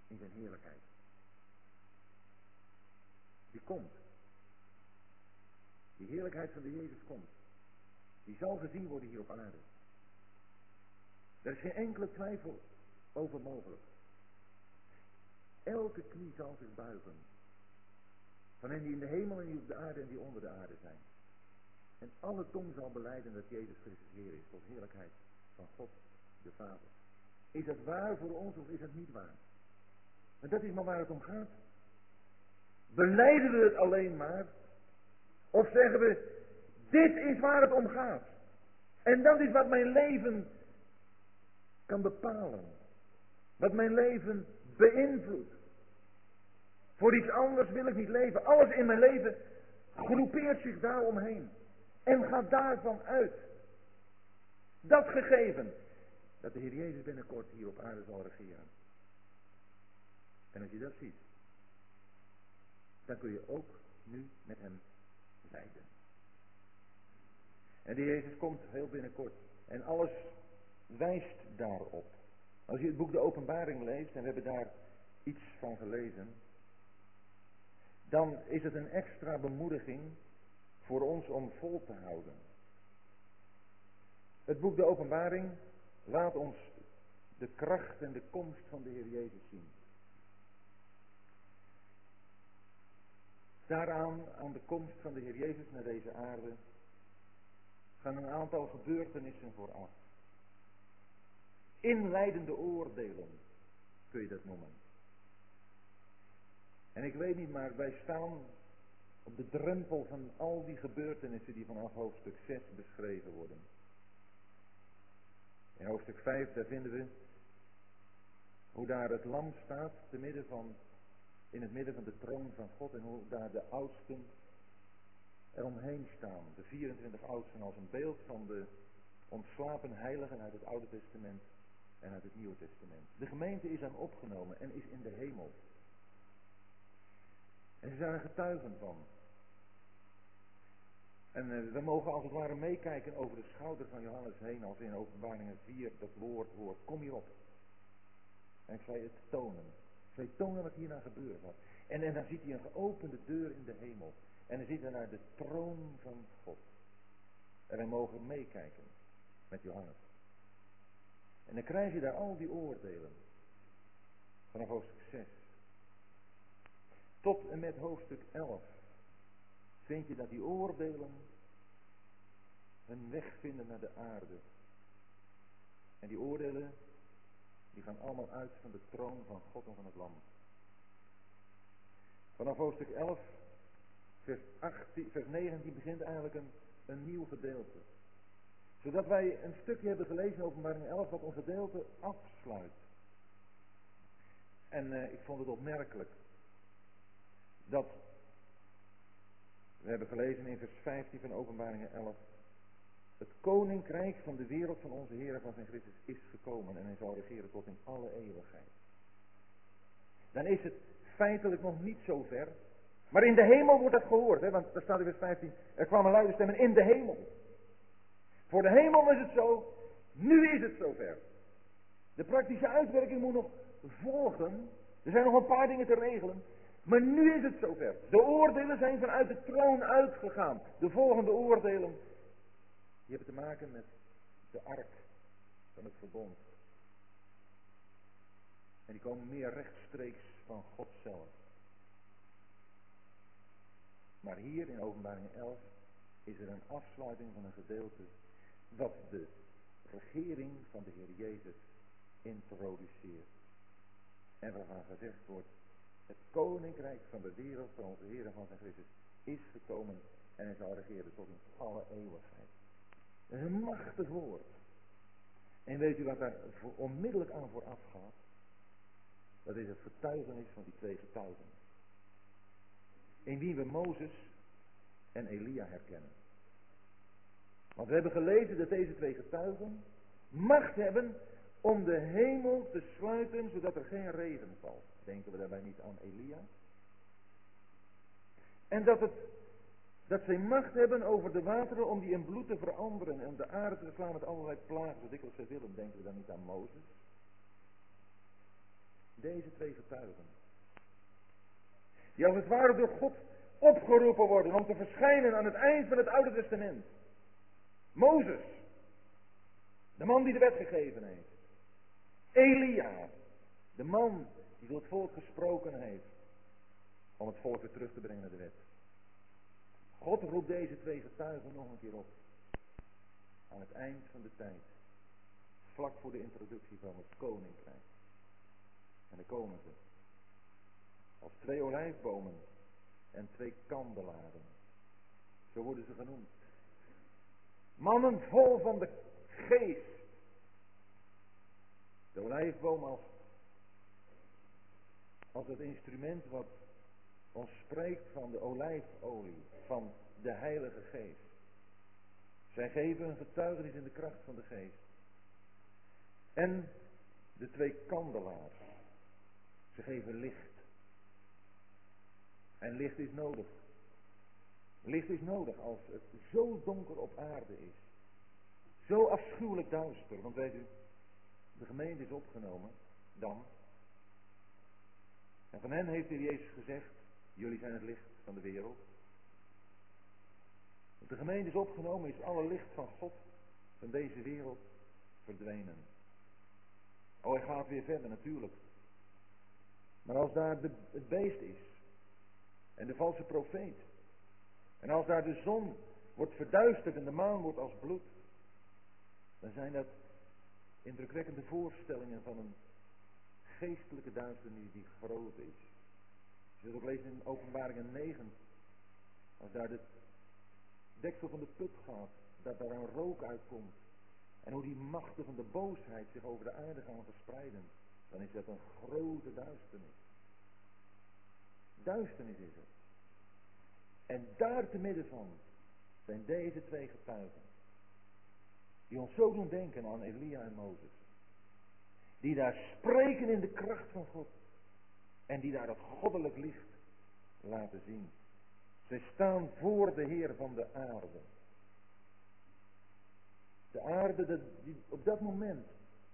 in zijn heerlijkheid. Die komt. Die heerlijkheid van de Jezus komt. Die zal gezien worden hier op aarde. Er is geen enkele twijfel over mogelijk. Elke knie zal zich buigen. Van hen die in de hemel en die op de aarde en die onder de aarde zijn. En alle tong zal beleiden dat Jezus Christus Heer is. Tot heerlijkheid van God de Vader. Is dat waar voor ons of is dat niet waar? En dat is maar waar het om gaat. Beleiden we het alleen maar? Of zeggen we, dit is waar het om gaat. En dat is wat mijn leven kan bepalen. Wat mijn leven beïnvloedt. Voor iets anders wil ik niet leven. Alles in mijn leven groepeert zich daaromheen. En gaat daarvan uit. Dat gegeven. Dat de Heer Jezus binnenkort hier op aarde zal regeren. En als je dat ziet. Dan kun je ook nu met hem En de Jezus komt heel binnenkort. En alles wijst daarop. Als je het boek De Openbaring leest, en we hebben daar iets van gelezen, dan is het een extra bemoediging voor ons om vol te houden. Het boek De Openbaring laat ons de kracht en de komst van de Heer Jezus zien. Daaraan, aan de komst van de Heer Jezus naar deze aarde, gaan een aantal gebeurtenissen vooraf. Inleidende oordelen kun je dat noemen. En ik weet niet, maar wij staan op de drempel van al die gebeurtenissen die vanaf hoofdstuk 6 beschreven worden. In hoofdstuk 5, daar vinden we hoe daar het lam staat te midden van, in het midden van de troon van God en hoe daar de oudsten eromheen staan. De 24 oudsten als een beeld van de ontslapen heiligen uit het Oude Testament en uit het Nieuwe Testament. De gemeente is aan opgenomen en is in de hemel. En ze zijn er getuigen van. En uh, we mogen als het ware meekijken over de schouder van Johannes heen als in openbaringen 4 dat woord hoort. Kom hierop. En ik zei het tonen. Zei tonen wat hierna gebeurd was. En, en dan ziet hij een geopende deur in de hemel. En dan ziet hij naar de troon van God. En wij mogen meekijken met Johannes. En dan krijg je daar al die oordelen. Vanaf hoofdstuk 6. Tot en met hoofdstuk 11 vind je dat die oordelen hun weg vinden naar de aarde. En die oordelen, die gaan allemaal uit van de troon van God en van het Lam. Vanaf hoofdstuk 11, vers, 18, vers 19 begint eigenlijk een, een nieuw gedeelte. Zodat wij een stukje hebben gelezen in openbaring 11 wat ons gedeelte afsluit. En uh, ik vond het opmerkelijk dat we hebben gelezen in vers 15 van openbaringen 11. Het koninkrijk van de wereld van onze Heer en van zijn Christus is gekomen en hij zal regeren tot in alle eeuwigheid. Dan is het feitelijk nog niet zo ver. Maar in de hemel wordt dat gehoord, hè, want daar staat in vers 15. Er kwamen luide stemmen in de hemel. Voor de hemel is het zo, nu is het zover. De praktische uitwerking moet nog volgen. Er zijn nog een paar dingen te regelen. Maar nu is het zover. De oordelen zijn vanuit de troon uitgegaan. De volgende oordelen. Die hebben te maken met de ark van het verbond. En die komen meer rechtstreeks van God zelf. Maar hier in openbaring 11 is er een afsluiting van een gedeelte wat de regering van de Heer Jezus introduceert. En waarvan gezegd wordt, het koninkrijk van de wereld van onze Heer en van zijn Christus is gekomen en hij zal regeren tot in alle eeuwigheid. Dat is een machtig woord. En weet u wat daar onmiddellijk aan vooraf gaat? Dat is het getuigenis van die twee getuigen. In wie we Mozes en Elia herkennen. Want we hebben gelezen dat deze twee getuigen macht hebben om de hemel te sluiten zodat er geen regen valt. Denken we daarbij niet aan Elia? En dat, het, dat zij macht hebben over de wateren om die in bloed te veranderen en de aarde te slaan met allerlei plagen, zo dikwijls zij willen. Denken we dan niet aan Mozes? Deze twee getuigen. Die als het ware door God opgeroepen worden om te verschijnen aan het eind van het Oude Testament. Mozes, de man die de wet gegeven heeft. Elia, de man die door het volk gesproken heeft om het volk weer terug te brengen naar de wet. God roept deze twee getuigen nog een keer op. Aan het eind van de tijd. Vlak voor de introductie van het koninkrijk. En dan komen ze. Als twee olijfbomen en twee kandelaren. Zo worden ze genoemd. Mannen vol van de geest. De olijfboom als, als het instrument wat ons spreekt van de olijfolie, van de Heilige Geest. Zij geven een getuigenis in de kracht van de Geest. En de twee kandelaars. Ze geven licht. En licht is nodig. Licht is nodig als het zo donker op aarde is. Zo afschuwelijk duister. Want weet u, de gemeente is opgenomen. Dan. En van hen heeft de Jezus gezegd, jullie zijn het licht van de wereld. Want de gemeente is opgenomen, is alle licht van God, van deze wereld, verdwenen. Oh, hij gaat weer verder natuurlijk. Maar als daar de, het beest is, en de valse profeet, en als daar de zon wordt verduisterd en de maan wordt als bloed, dan zijn dat indrukwekkende voorstellingen van een geestelijke duisternis die groot is. Zult ook lezen in openbaringen 9, als daar de deksel van de put gaat, dat daar een rook uitkomt. En hoe die machten van de boosheid zich over de aarde gaan verspreiden. Dan is dat een grote duisternis. Duisternis is het. En daar te midden van zijn deze twee getuigen. Die ons zo doen denken aan Elia en Mozes. Die daar spreken in de kracht van God. En die daar dat goddelijk licht laten zien. Zij staan voor de Heer van de aarde. De aarde die op dat moment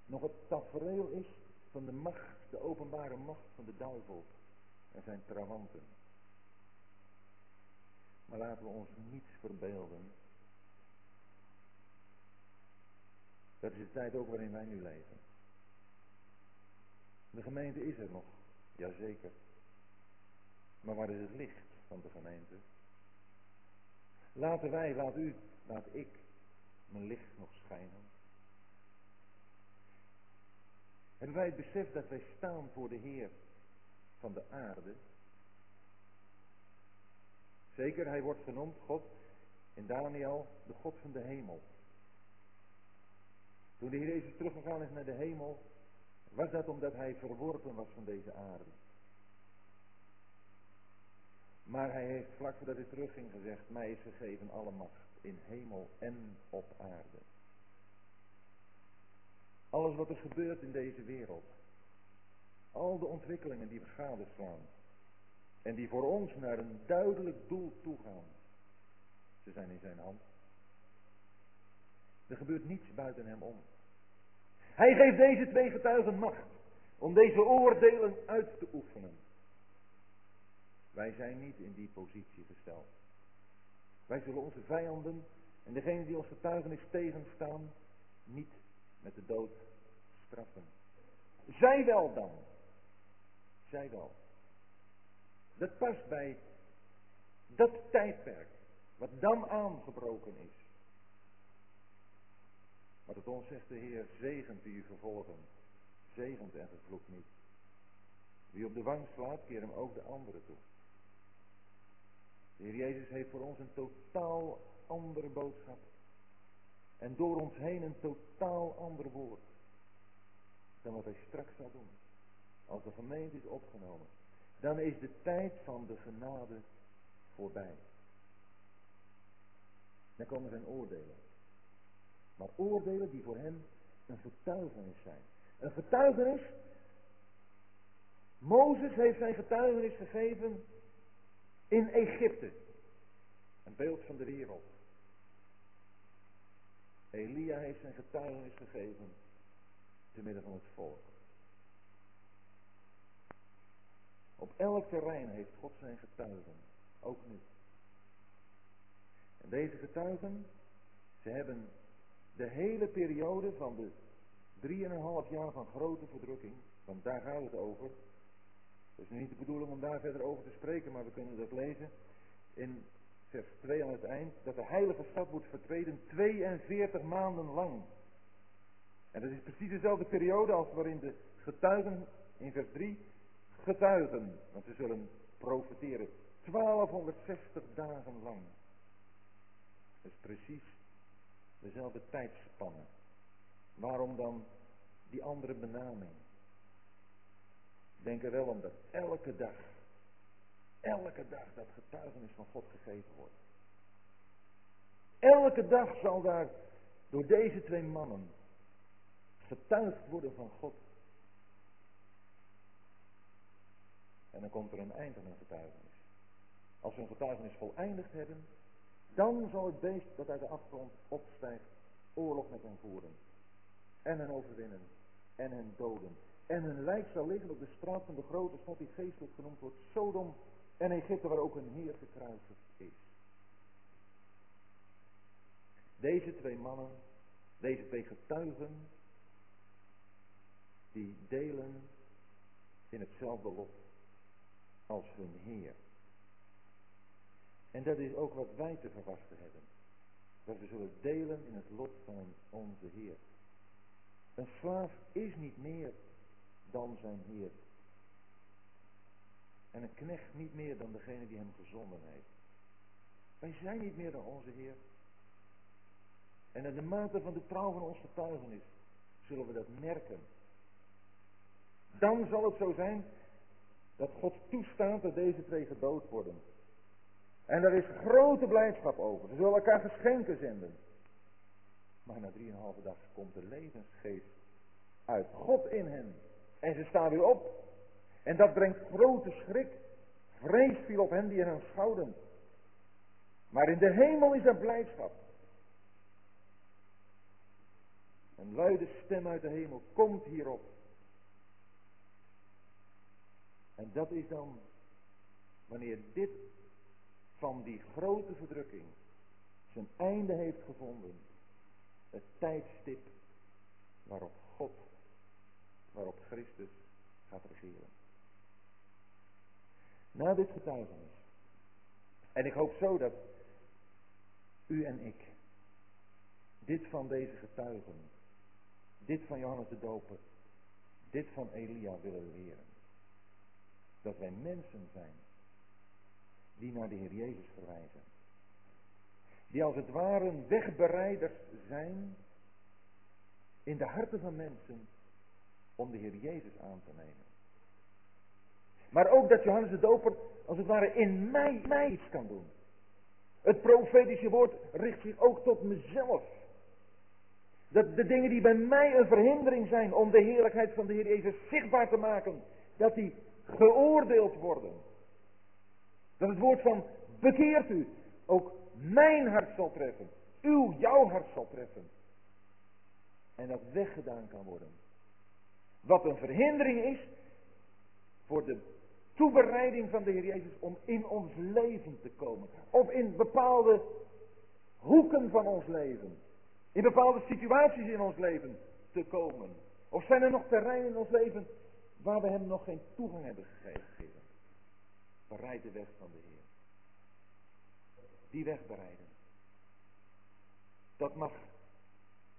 nog het tafereel is van de macht, de openbare macht van de duivel en zijn trawanten. Maar laten we ons niets verbeelden. Dat is de tijd ook waarin wij nu leven. De gemeente is er nog, jazeker. Maar waar is het licht van de gemeente? Laten wij, laat u, laat ik mijn licht nog schijnen. Hebben wij het besef dat wij staan voor de Heer van de aarde? Zeker, hij wordt genoemd God in Daniel de God van de hemel. Toen de Heer Jezus teruggegaan is naar de hemel, was dat omdat hij verworpen was van deze aarde. Maar hij heeft vlak voordat hij terugging gezegd, mij is gegeven alle macht in hemel en op aarde. Alles wat er gebeurt in deze wereld. Al de ontwikkelingen die we gadeslaan. En die voor ons naar een duidelijk doel toe gaan. Ze zijn in zijn hand. Er gebeurt niets buiten hem om. Hij geeft deze twee getuigen macht om deze oordelen uit te oefenen. Wij zijn niet in die positie gesteld. Wij zullen onze vijanden en degene die ons getuigenis tegenstaan niet met de dood straffen. Zij wel dan. Zij wel. Dat past bij dat tijdperk wat dan aangebroken is. Maar tot ons zegt de Heer, zegent u vervolgen, zegent en vervloekt niet. Wie op de wang slaat, keer hem ook de andere toe. De Heer Jezus heeft voor ons een totaal andere boodschap. En door ons heen een totaal ander woord. Dan wat hij straks zal doen. Als de gemeente is opgenomen. Dan is de tijd van de genade voorbij. Dan komen zijn oordelen. Maar oordelen die voor hem een getuigenis zijn. Een getuigenis. Mozes heeft zijn getuigenis gegeven in Egypte. Een beeld van de wereld. Elia heeft zijn getuigenis gegeven te midden van het volk. Op elk terrein heeft God zijn getuigen, ook nu. En deze getuigen, ze hebben de hele periode van de drieënhalf jaar van grote verdrukking, want daar gaat het over. Het is niet de bedoeling om daar verder over te spreken, maar we kunnen dat lezen in vers 2 aan het eind, dat de heilige stad wordt vertreden 42 maanden lang. En dat is precies dezelfde periode als waarin de getuigen in vers 3 getuigen, want ze zullen profiteren 1260 dagen lang. Dat is precies dezelfde tijdspanne. Waarom dan die andere benaming? Denk er wel om dat elke dag, elke dag dat getuigenis van God gegeven wordt. Elke dag zal daar door deze twee mannen getuigd worden van God. En dan komt er een eind aan hun getuigenis. Als ze hun getuigenis voleindigd hebben, dan zal het beest dat uit de afgrond opstijgt oorlog met hen voeren. En hen overwinnen. En hen doden. En hun lijk zal liggen op de straat van de grote stad die geestelijk genoemd wordt Sodom en Egypte waar ook een heer gekruisigd is. Deze twee mannen, deze twee getuigen, die delen in hetzelfde lot als hun Heer. En dat is ook wat wij te verwachten hebben. Dat we zullen delen in het lot van onze Heer. Een slaaf is niet meer dan zijn Heer. En een knecht niet meer dan degene die hem gezonden heeft. Wij zijn niet meer dan onze Heer. En in de mate van de trouw van ons getuigenis zullen we dat merken. Dan zal het zo zijn dat God toestaat dat deze twee gedood worden. En er is grote blijdschap over. Ze zullen elkaar geschenken zenden. Maar na drieënhalve dag komt de levensgeest uit God in hen. En ze staan weer op. En dat brengt grote schrik. Vrees viel op hen die hen schouwden. Maar in de hemel is er blijdschap. Een luide stem uit de hemel komt hierop. En dat is dan wanneer dit van die grote verdrukking zijn einde heeft gevonden. Het tijdstip waarop God, waarop Christus gaat regeren. Na dit getuigenis. En ik hoop zo dat u en ik dit van deze getuigen, dit van Johannes de Doper, dit van Elia willen leren. Dat wij mensen zijn die naar de Heer Jezus verwijzen. Die als het ware wegbereiders zijn in de harten van mensen om de Heer Jezus aan te nemen. Maar ook dat Johannes de Doper als het ware in mij, mij iets kan doen. Het profetische woord richt zich ook tot mezelf. Dat de dingen die bij mij een verhindering zijn om de heerlijkheid van de Heer Jezus zichtbaar te maken, dat die geoordeeld worden. Dat het woord van bekeert u ook mijn hart zal treffen. Uw, jouw hart zal treffen. En dat weggedaan kan worden. Wat een verhindering is voor de toebereiding van de Heer Jezus om in ons leven te komen. Of in bepaalde hoeken van ons leven. In bepaalde situaties in ons leven te komen. Of zijn er nog terreinen in ons leven waar we hem nog geen toegang hebben gegeven. Bereid de weg van de Heer. Die weg bereiden. Dat mag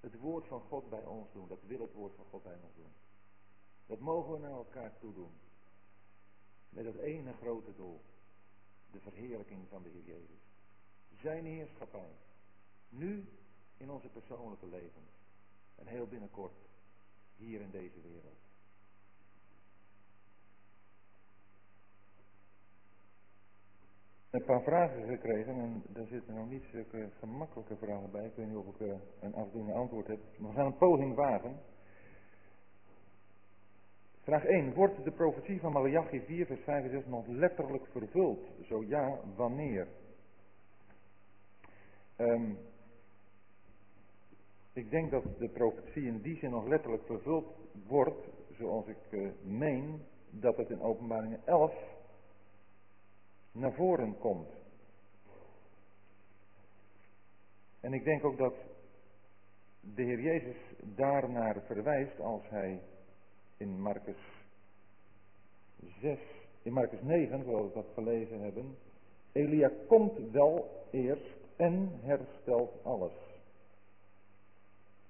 het woord van God bij ons doen. Dat wil het woord van God bij ons doen. Dat mogen we naar elkaar toe doen. Met dat ene grote doel. De verheerlijking van de Heer Jezus. Zijn heerschappij. Nu in onze persoonlijke leven. En heel binnenkort hier in deze wereld. Een paar vragen gekregen en daar zitten nog niet zulke gemakkelijke vragen bij. Ik weet niet of ik eh, een afdoende antwoord heb. We gaan een poging wagen. Vraag 1. Wordt de profetie van Malachi 4 vers 5 en 6 nog letterlijk vervuld? Zo ja, wanneer? Um, ik denk dat de profetie in die zin nog letterlijk vervuld wordt, zoals ik uh, meen dat het in openbaringen 11 naar voren komt. En ik denk ook dat de Heer Jezus daarnaar verwijst als hij in Marcus 6, in Marcus 9, zoals we dat gelezen hebben, Elia komt wel eerst en herstelt alles.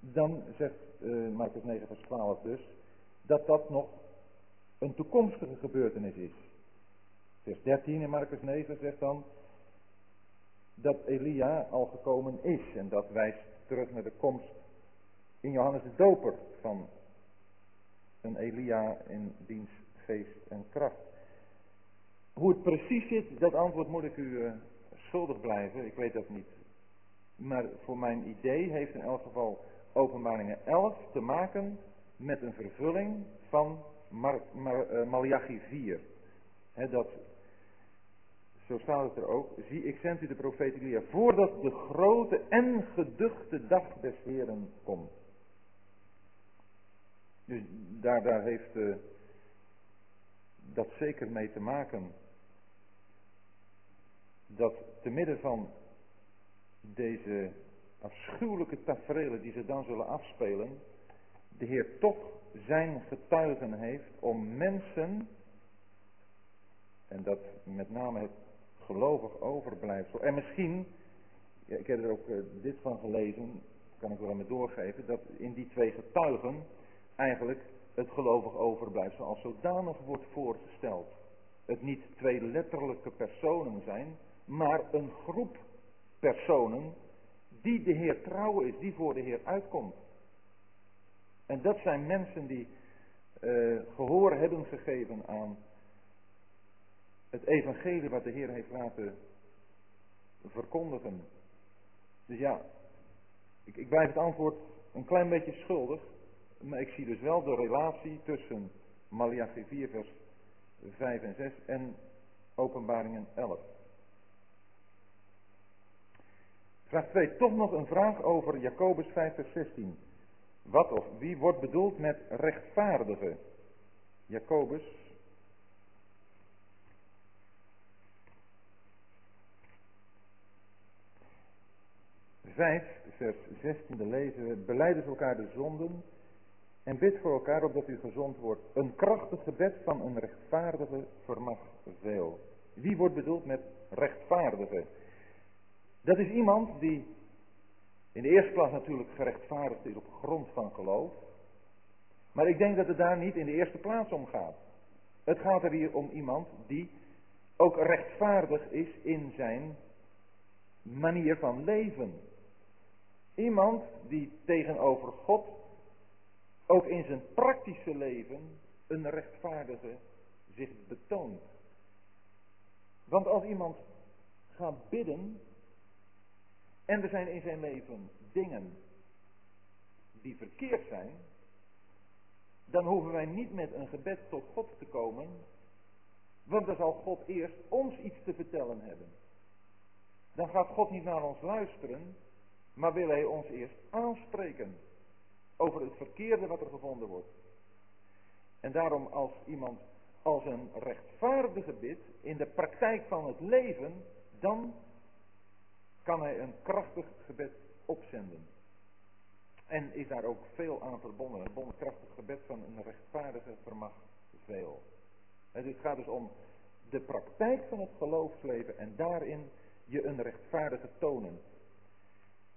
Dan zegt uh, Marcus 9 vers 12 dus, dat dat nog een toekomstige gebeurtenis is. Vers 13 in Marcus 9 zegt dan dat Elia al gekomen is. En dat wijst terug naar de komst in Johannes de Doper van een Elia in diens geest en kracht. Hoe het precies zit, dat antwoord moet ik u uh, schuldig blijven. Ik weet dat niet. Maar voor mijn idee heeft in elk geval openbaringen 11 te maken met een vervulling van Mar uh, Malachi 4. dat, zo staat het er ook. Zie, ik zend u de profeet Elia voordat de grote en geduchte dag des Heren komt. Dus daar, daar heeft uh, dat zeker mee te maken. Dat te midden van deze afschuwelijke tafereelen die ze dan zullen afspelen, de Heer toch zijn getuigen heeft om mensen, en dat met name het gelovig overblijfsel, en misschien, ik heb er ook uh, dit van gelezen, kan ik wel aan doorgeven, dat in die twee getuigen eigenlijk het gelovig overblijfsel als zodanig wordt voorgesteld. Het niet twee letterlijke personen zijn, maar een groep personen die de Heer trouw is, die voor de Heer uitkomt. En dat zijn mensen die uh, gehoor hebben gegeven aan het evangelie wat de Heer heeft laten verkondigen. Dus ja, ik, ik blijf het antwoord een klein beetje schuldig. Maar ik zie dus wel de relatie tussen Malachi 4 vers 5 en 6 en openbaringen 11. Vraag 2. Toch nog een vraag over Jacobus 5 vers 16. Wat of wie wordt bedoeld met rechtvaardige? Jacobus Vijf, vers 16 lezen we, beleiden elkaar de zonden en bid voor elkaar opdat u gezond wordt. Een krachtig gebed van een rechtvaardige vermag veel. Wie wordt bedoeld met rechtvaardige? Dat is iemand die in de eerste plaats natuurlijk gerechtvaardigd is op grond van geloof. Maar ik denk dat het daar niet in de eerste plaats om gaat. Het gaat er hier om iemand die ook rechtvaardig is in zijn manier van leven. Iemand die tegenover God ook in zijn praktische leven een rechtvaardige zich betoont. Want als iemand gaat bidden en er zijn in zijn leven dingen die verkeerd zijn, dan hoeven wij niet met een gebed tot God te komen, want dan zal God eerst ons iets te vertellen hebben. Dan gaat God niet naar ons luisteren, maar wil Hij ons eerst aanspreken over het verkeerde wat er gevonden wordt. En daarom als iemand als een rechtvaardige bidt in de praktijk van het leven, dan kan hij een krachtig gebed opzenden. En is daar ook veel aan verbonden. Een krachtig gebed van een rechtvaardige vermag veel. Het gaat dus om de praktijk van het geloofsleven en daarin je een rechtvaardige tonen.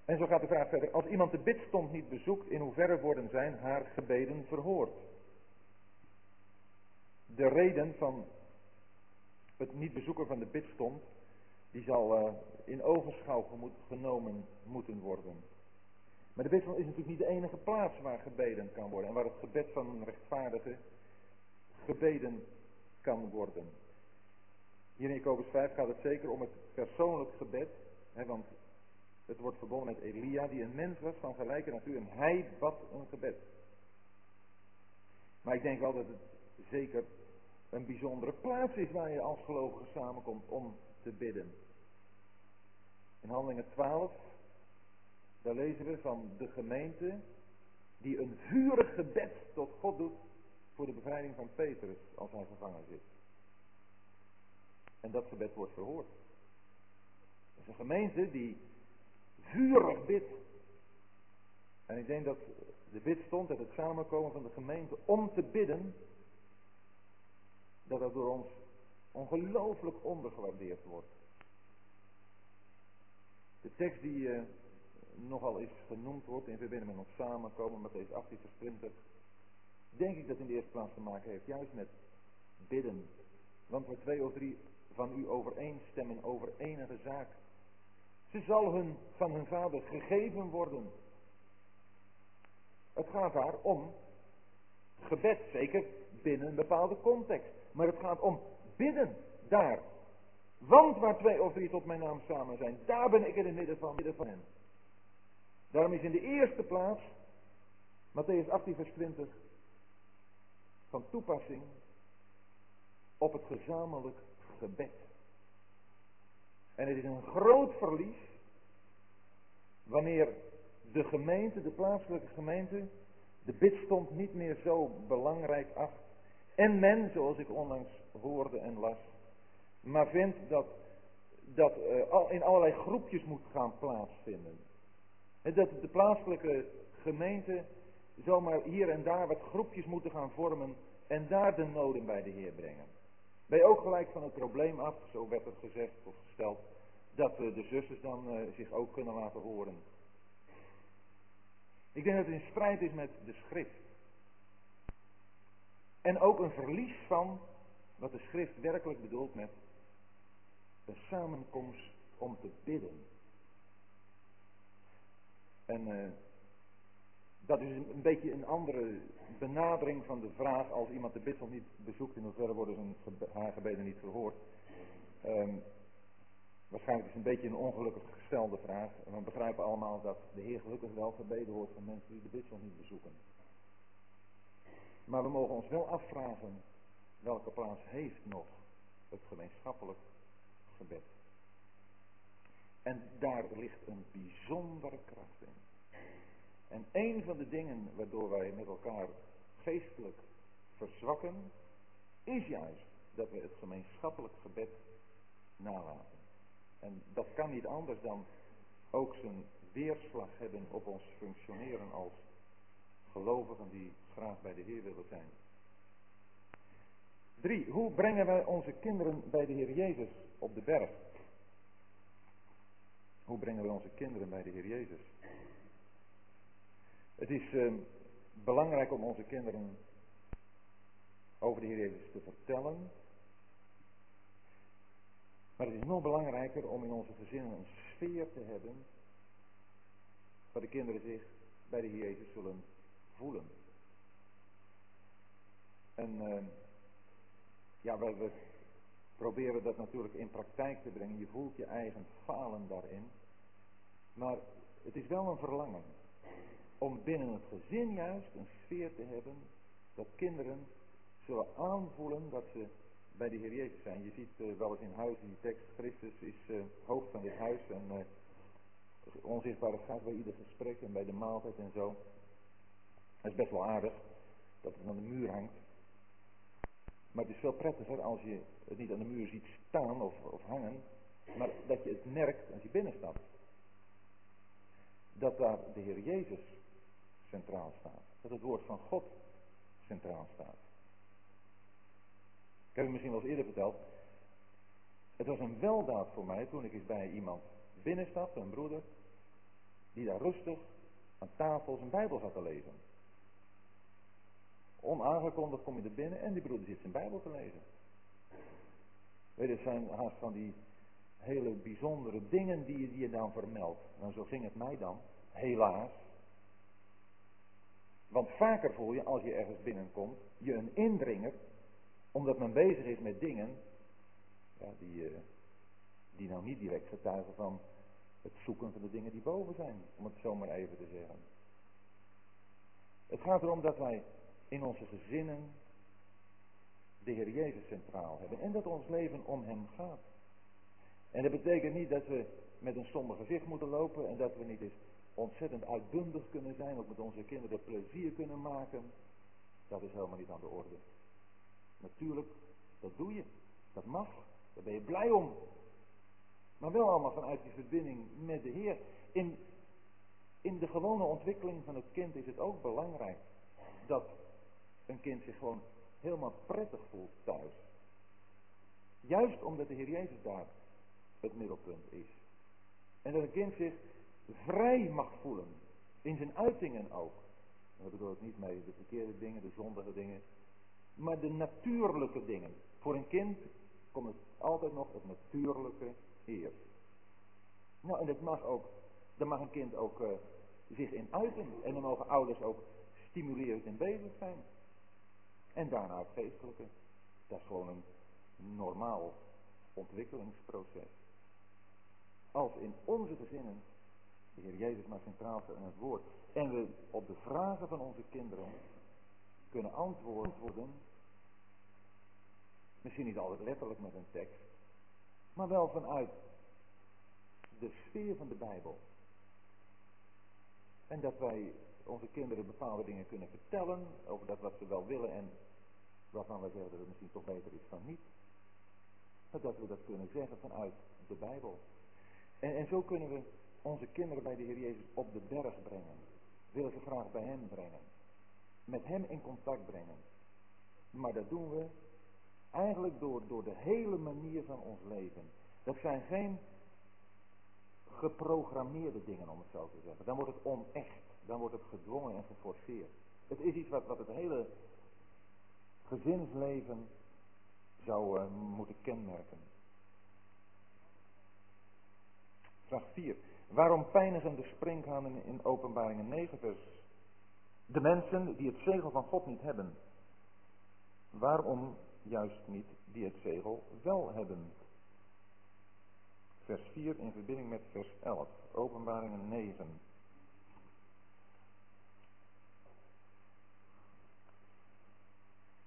En zo gaat de vraag verder. Als iemand de bidstond niet bezoekt, in hoeverre worden zijn haar gebeden verhoord? De reden van Het niet bezoeken van de bidstond, die zal uh, in ogenschouw genomen moeten worden. Maar de bidstond is natuurlijk niet de enige plaats waar gebeden kan worden en waar het gebed van een rechtvaardige gebeden kan worden. Hier in Jacobus 5 gaat het zeker om het persoonlijk gebed, hè, want het wordt verbonden met Elia, die een mens was van gelijke natuur en hij bad een gebed. Maar ik denk wel dat het zeker een bijzondere plaats is waar je als gelovige samenkomt om te bidden. In Handelingen 12, daar lezen we van de gemeente die een vurig gebed tot God doet voor de bevrijding van Petrus als hij gevangen zit. En dat gebed wordt verhoord. Het is een gemeente die vurig bidt. En ik denk dat de bid stond uit het samenkomen van de gemeente om te bidden, dat dat door ons ongelooflijk ondergewaardeerd wordt. De tekst die uh, nogal eens genoemd wordt in verbinding met ons samenkomen, met deze 18 vers 20, denk ik dat in de eerste plaats te maken heeft juist met bidden. Want waar twee of drie van u overeenstemmen over enige zaak, ze zal hun van hun vader gegeven worden. Het gaat daar om gebed, zeker binnen een bepaalde context. Maar het gaat om bidden daar. Want waar twee of drie tot mijn naam samen zijn, daar ben ik in het midden van, midden van hen. Daarom is in de eerste plaats, Matthäus 18 vers 20, van toepassing op het gezamenlijk gebed. En het is een groot verlies wanneer de gemeente, de plaatselijke gemeente, de bidstond niet meer zo belangrijk acht. En men, zoals ik onlangs hoorde en las, maar vindt dat dat uh, in allerlei groepjes moet gaan plaatsvinden. En dat de plaatselijke gemeente zomaar hier en daar wat groepjes moeten gaan vormen en daar de noden bij de Heer brengen. Je ook gelijk van het probleem af, zo werd het gezegd of gesteld, dat uh, de zusters dan uh, zich ook kunnen laten horen. Ik denk dat het in strijd is met de schrift. En ook een verlies van wat de schrift werkelijk bedoelt met een samenkomst om te bidden. En uh, dat is een, beetje een andere benadering van de vraag als iemand de bidstond niet bezoekt, in hoeverre worden zijn haar gebeden niet verhoord. Um, waarschijnlijk is het een beetje een ongelukkig gestelde vraag. We begrijpen allemaal dat de Heer gelukkig wel gebeden wordt van mensen die de bidstond niet bezoeken. Maar we mogen ons wel afvragen welke plaats heeft nog het gemeenschappelijk gebed. En daar ligt een bijzondere kracht in. En een van de dingen waardoor wij met elkaar geestelijk verzwakken, is juist dat we het gemeenschappelijk gebed nalaten. En dat kan niet anders dan ook zijn weerslag hebben op ons functioneren als gelovigen die graag bij de Heer willen zijn. Drie, hoe brengen wij onze kinderen bij de Heer Jezus op de berg? Hoe brengen we onze kinderen bij de Heer Jezus? Het is uh, belangrijk om onze kinderen over de Heer Jezus te vertellen. Maar het is nog belangrijker om in onze gezinnen een sfeer te hebben waar de kinderen zich bij de Heer Jezus zullen voelen. En uh, ja, we proberen dat natuurlijk in praktijk te brengen. Je voelt je eigen falen daarin. Maar het is wel een verlangen om binnen het gezin juist een sfeer te hebben dat kinderen zullen aanvoelen dat ze bij de Heer Jezus zijn. Je ziet uh, wel eens in huis in die tekst, Christus is uh, hoofd van dit huis en uh, onzichtbare gaat bij ieder gesprek en bij de maaltijd en zo. Dat is best wel aardig dat het aan de muur hangt. Maar het is veel prettiger als je het niet aan de muur ziet staan of, of hangen, maar dat je het merkt als je binnenstapt. Dat daar de Heer Jezus centraal staat. Dat het woord van God centraal staat. Ik heb het misschien wel eens eerder verteld. Het was een weldaad voor mij toen ik eens bij iemand binnenstapte, een broeder, die daar rustig aan tafel zijn Bijbel zat te lezen. Onaangekondigd kom je er binnen en die broeder zit zijn Bijbel te lezen. Weet je, het zijn haast van die hele bijzondere dingen die, die je dan vermeldt. Nou, zo ging het mij dan, helaas. Want vaker voel je, als je ergens binnenkomt, je een indringer, omdat men bezig is met dingen, ja, die, uh, die nou niet direct getuigen van het zoeken van de dingen die boven zijn, om het zo maar even te zeggen. Het gaat erom dat wij in onze gezinnen de Heer Jezus centraal hebben en dat ons leven om Hem gaat. En dat betekent niet dat we met een somber gezicht moeten lopen en dat we niet eens ontzettend uitbundig kunnen zijn, ook met onze kinderen plezier kunnen maken. Dat is helemaal niet aan de orde. Natuurlijk, dat doe je. Dat mag. Daar ben je blij om. Maar wel allemaal vanuit die verbinding met de Heer. In, in de gewone ontwikkeling van het kind is het ook belangrijk dat een kind zich gewoon helemaal prettig voelt thuis. Juist omdat de Heer Jezus daar het middelpunt is. En dat een kind zich vrij mag voelen. In zijn uitingen ook. Daar bedoel ik niet mee de verkeerde dingen, de zondige dingen. Maar de natuurlijke dingen. Voor een kind komt het altijd nog het natuurlijke eerst. Nou, en dat mag ook, daar mag een kind ook uh, zich in uiten. En dan mogen ouders ook stimulerend in bezig zijn. En daarna het geestelijke. Dat is gewoon een normaal ontwikkelingsproces. Als in onze gezinnen de Heer Jezus maar centraal staat in het woord. En we op de vragen van onze kinderen kunnen antwoorden. Misschien niet altijd letterlijk met een tekst. Maar wel vanuit de sfeer van de Bijbel. En dat wij onze kinderen bepaalde dingen kunnen vertellen over dat wat ze wel willen en waarvan wij zeggen dat het misschien toch beter is dan niet. Maar dat we dat kunnen zeggen vanuit de Bijbel. En, en zo kunnen we onze kinderen bij de Heer Jezus op de berg brengen. Willen ze graag bij Hem brengen. Met Hem in contact brengen. Maar dat doen we eigenlijk door, door de hele manier van ons leven. Dat zijn geen geprogrammeerde dingen, om het zo te zeggen. Dan wordt het onecht. Dan wordt het gedwongen en geforceerd. Het is iets wat, wat het hele gezinsleven zou uh, moeten kenmerken. Vraag 4. Waarom pijnigen de sprinkhanen in openbaringen 9 vers de mensen die het zegel van God niet hebben? Waarom juist niet die het zegel wel hebben? Vers 4 in verbinding met vers 11. Openbaringen 9.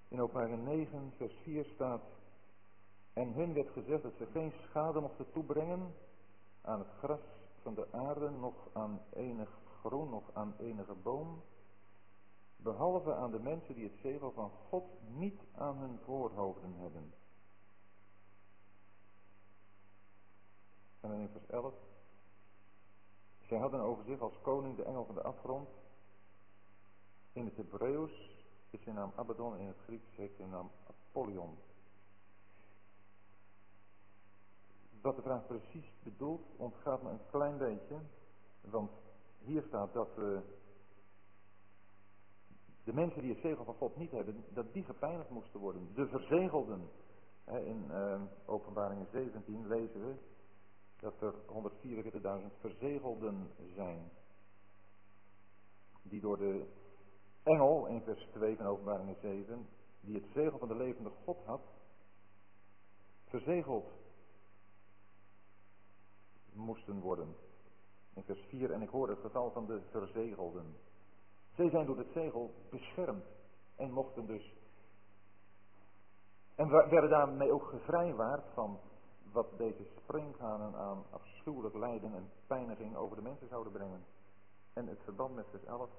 In openbaringen 9 vers 4 staat... En hun werd gezegd dat ze geen schade mochten toebrengen aan het gras van de aarde, nog aan enig groen, nog aan enige boom, behalve aan de mensen die het zegel van God niet aan hun voorhoofden hebben. En dan in vers 11. Zij hadden over zich als koning de engel van de afgrond. In het Hebreeuws is zijn naam Abaddon, in het Grieks heeft zijn naam Apollyon. Wat de vraag precies bedoelt, ontgaat me een klein beetje. Want hier staat dat uh, de mensen die het zegel van God niet hebben, dat die gepijnigd moesten worden. De verzegelden. in uh, openbaringen 17 lezen we dat er 144.000 verzegelden zijn. Die door de engel in vers 2 van openbaringen 7, die het zegel van de levende God had, verzegeld moesten worden. In vers 4, en ik hoor het getal van de verzegelden. Zij zijn door het zegel beschermd en mochten dus. En werden daarmee ook gevrijwaard van wat deze springhanen aan afschuwelijk lijden en pijniging over de mensen zouden brengen. En het verband met vers 11.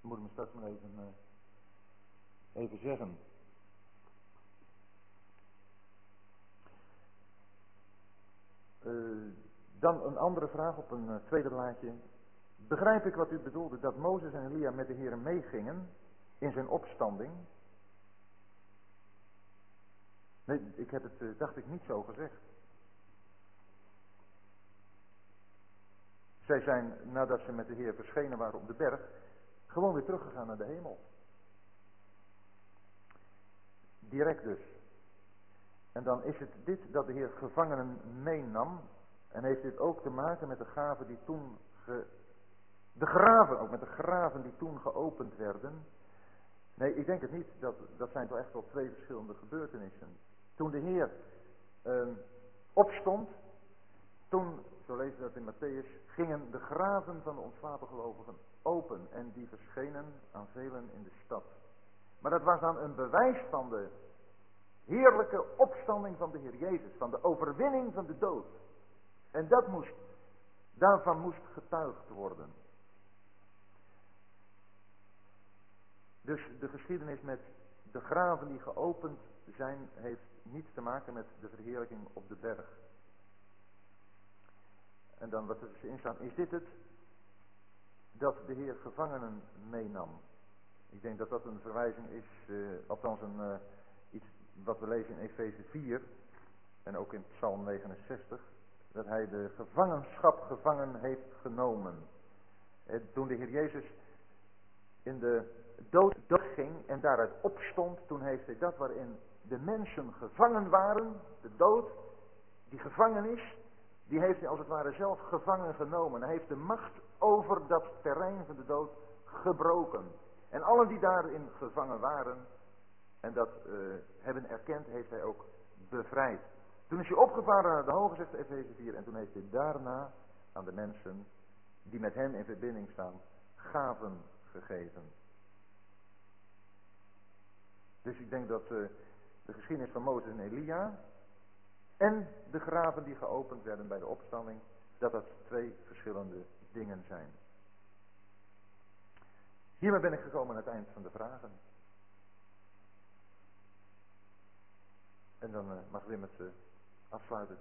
Moet ik me straks maar even, uh, even zeggen. Uh, dan een andere vraag op een uh, tweede blaadje. Begrijp ik wat u bedoelde dat Mozes en Elia met de Heer meegingen in zijn opstanding? Nee, ik heb het, uh, dacht ik, niet zo gezegd. Zij zijn, nadat ze met de Heer verschenen waren op de berg, gewoon weer teruggegaan naar de hemel. Direct dus. En dan is het dit dat de Heer gevangenen meenam. En heeft dit ook te maken met de gaven die toen ge, de graven, ook met de graven die toen geopend werden. Nee, ik denk het niet. Dat, dat zijn toch echt wel twee verschillende gebeurtenissen. Toen de Heer uh, opstond, toen, zo lezen we dat in Matthäus, gingen de graven van de ontslapen gelovigen open en die verschenen aan velen in de stad. Maar dat was dan een bewijs van de heerlijke opstanding van de Heer Jezus, van de overwinning van de dood. En dat moest, daarvan moest getuigd worden. Dus de geschiedenis met de graven die geopend zijn, heeft niets te maken met de verheerlijking op de berg. En dan wat er dus in staat, is dit het dat de Heer gevangenen meenam? Ik denk dat dat een verwijzing is, uh, althans een, iets wat we lezen in Efeze 4 en ook in Psalm 69, dat hij de gevangenschap gevangen heeft genomen. En toen de Heer Jezus in de dood, dood ging en daaruit opstond, toen heeft hij dat waarin de mensen gevangen waren, de dood, die gevangen is, die heeft hij als het ware zelf gevangen genomen. Hij heeft de macht over dat terrein van de dood gebroken. En allen die daarin gevangen waren en dat uh, hebben erkend, heeft hij ook bevrijd. Toen is hij opgevaren naar de hoge, zegt Efeze 4, en toen heeft hij daarna aan de mensen die met hem in verbinding staan, gaven gegeven. Dus ik denk dat uh, de geschiedenis van Mozes en Elia en de graven die geopend werden bij de opstanding, dat dat twee verschillende dingen zijn. Hiermee ben ik gekomen aan het eind van de vragen. En dan uh, mag Wim het afsluiten.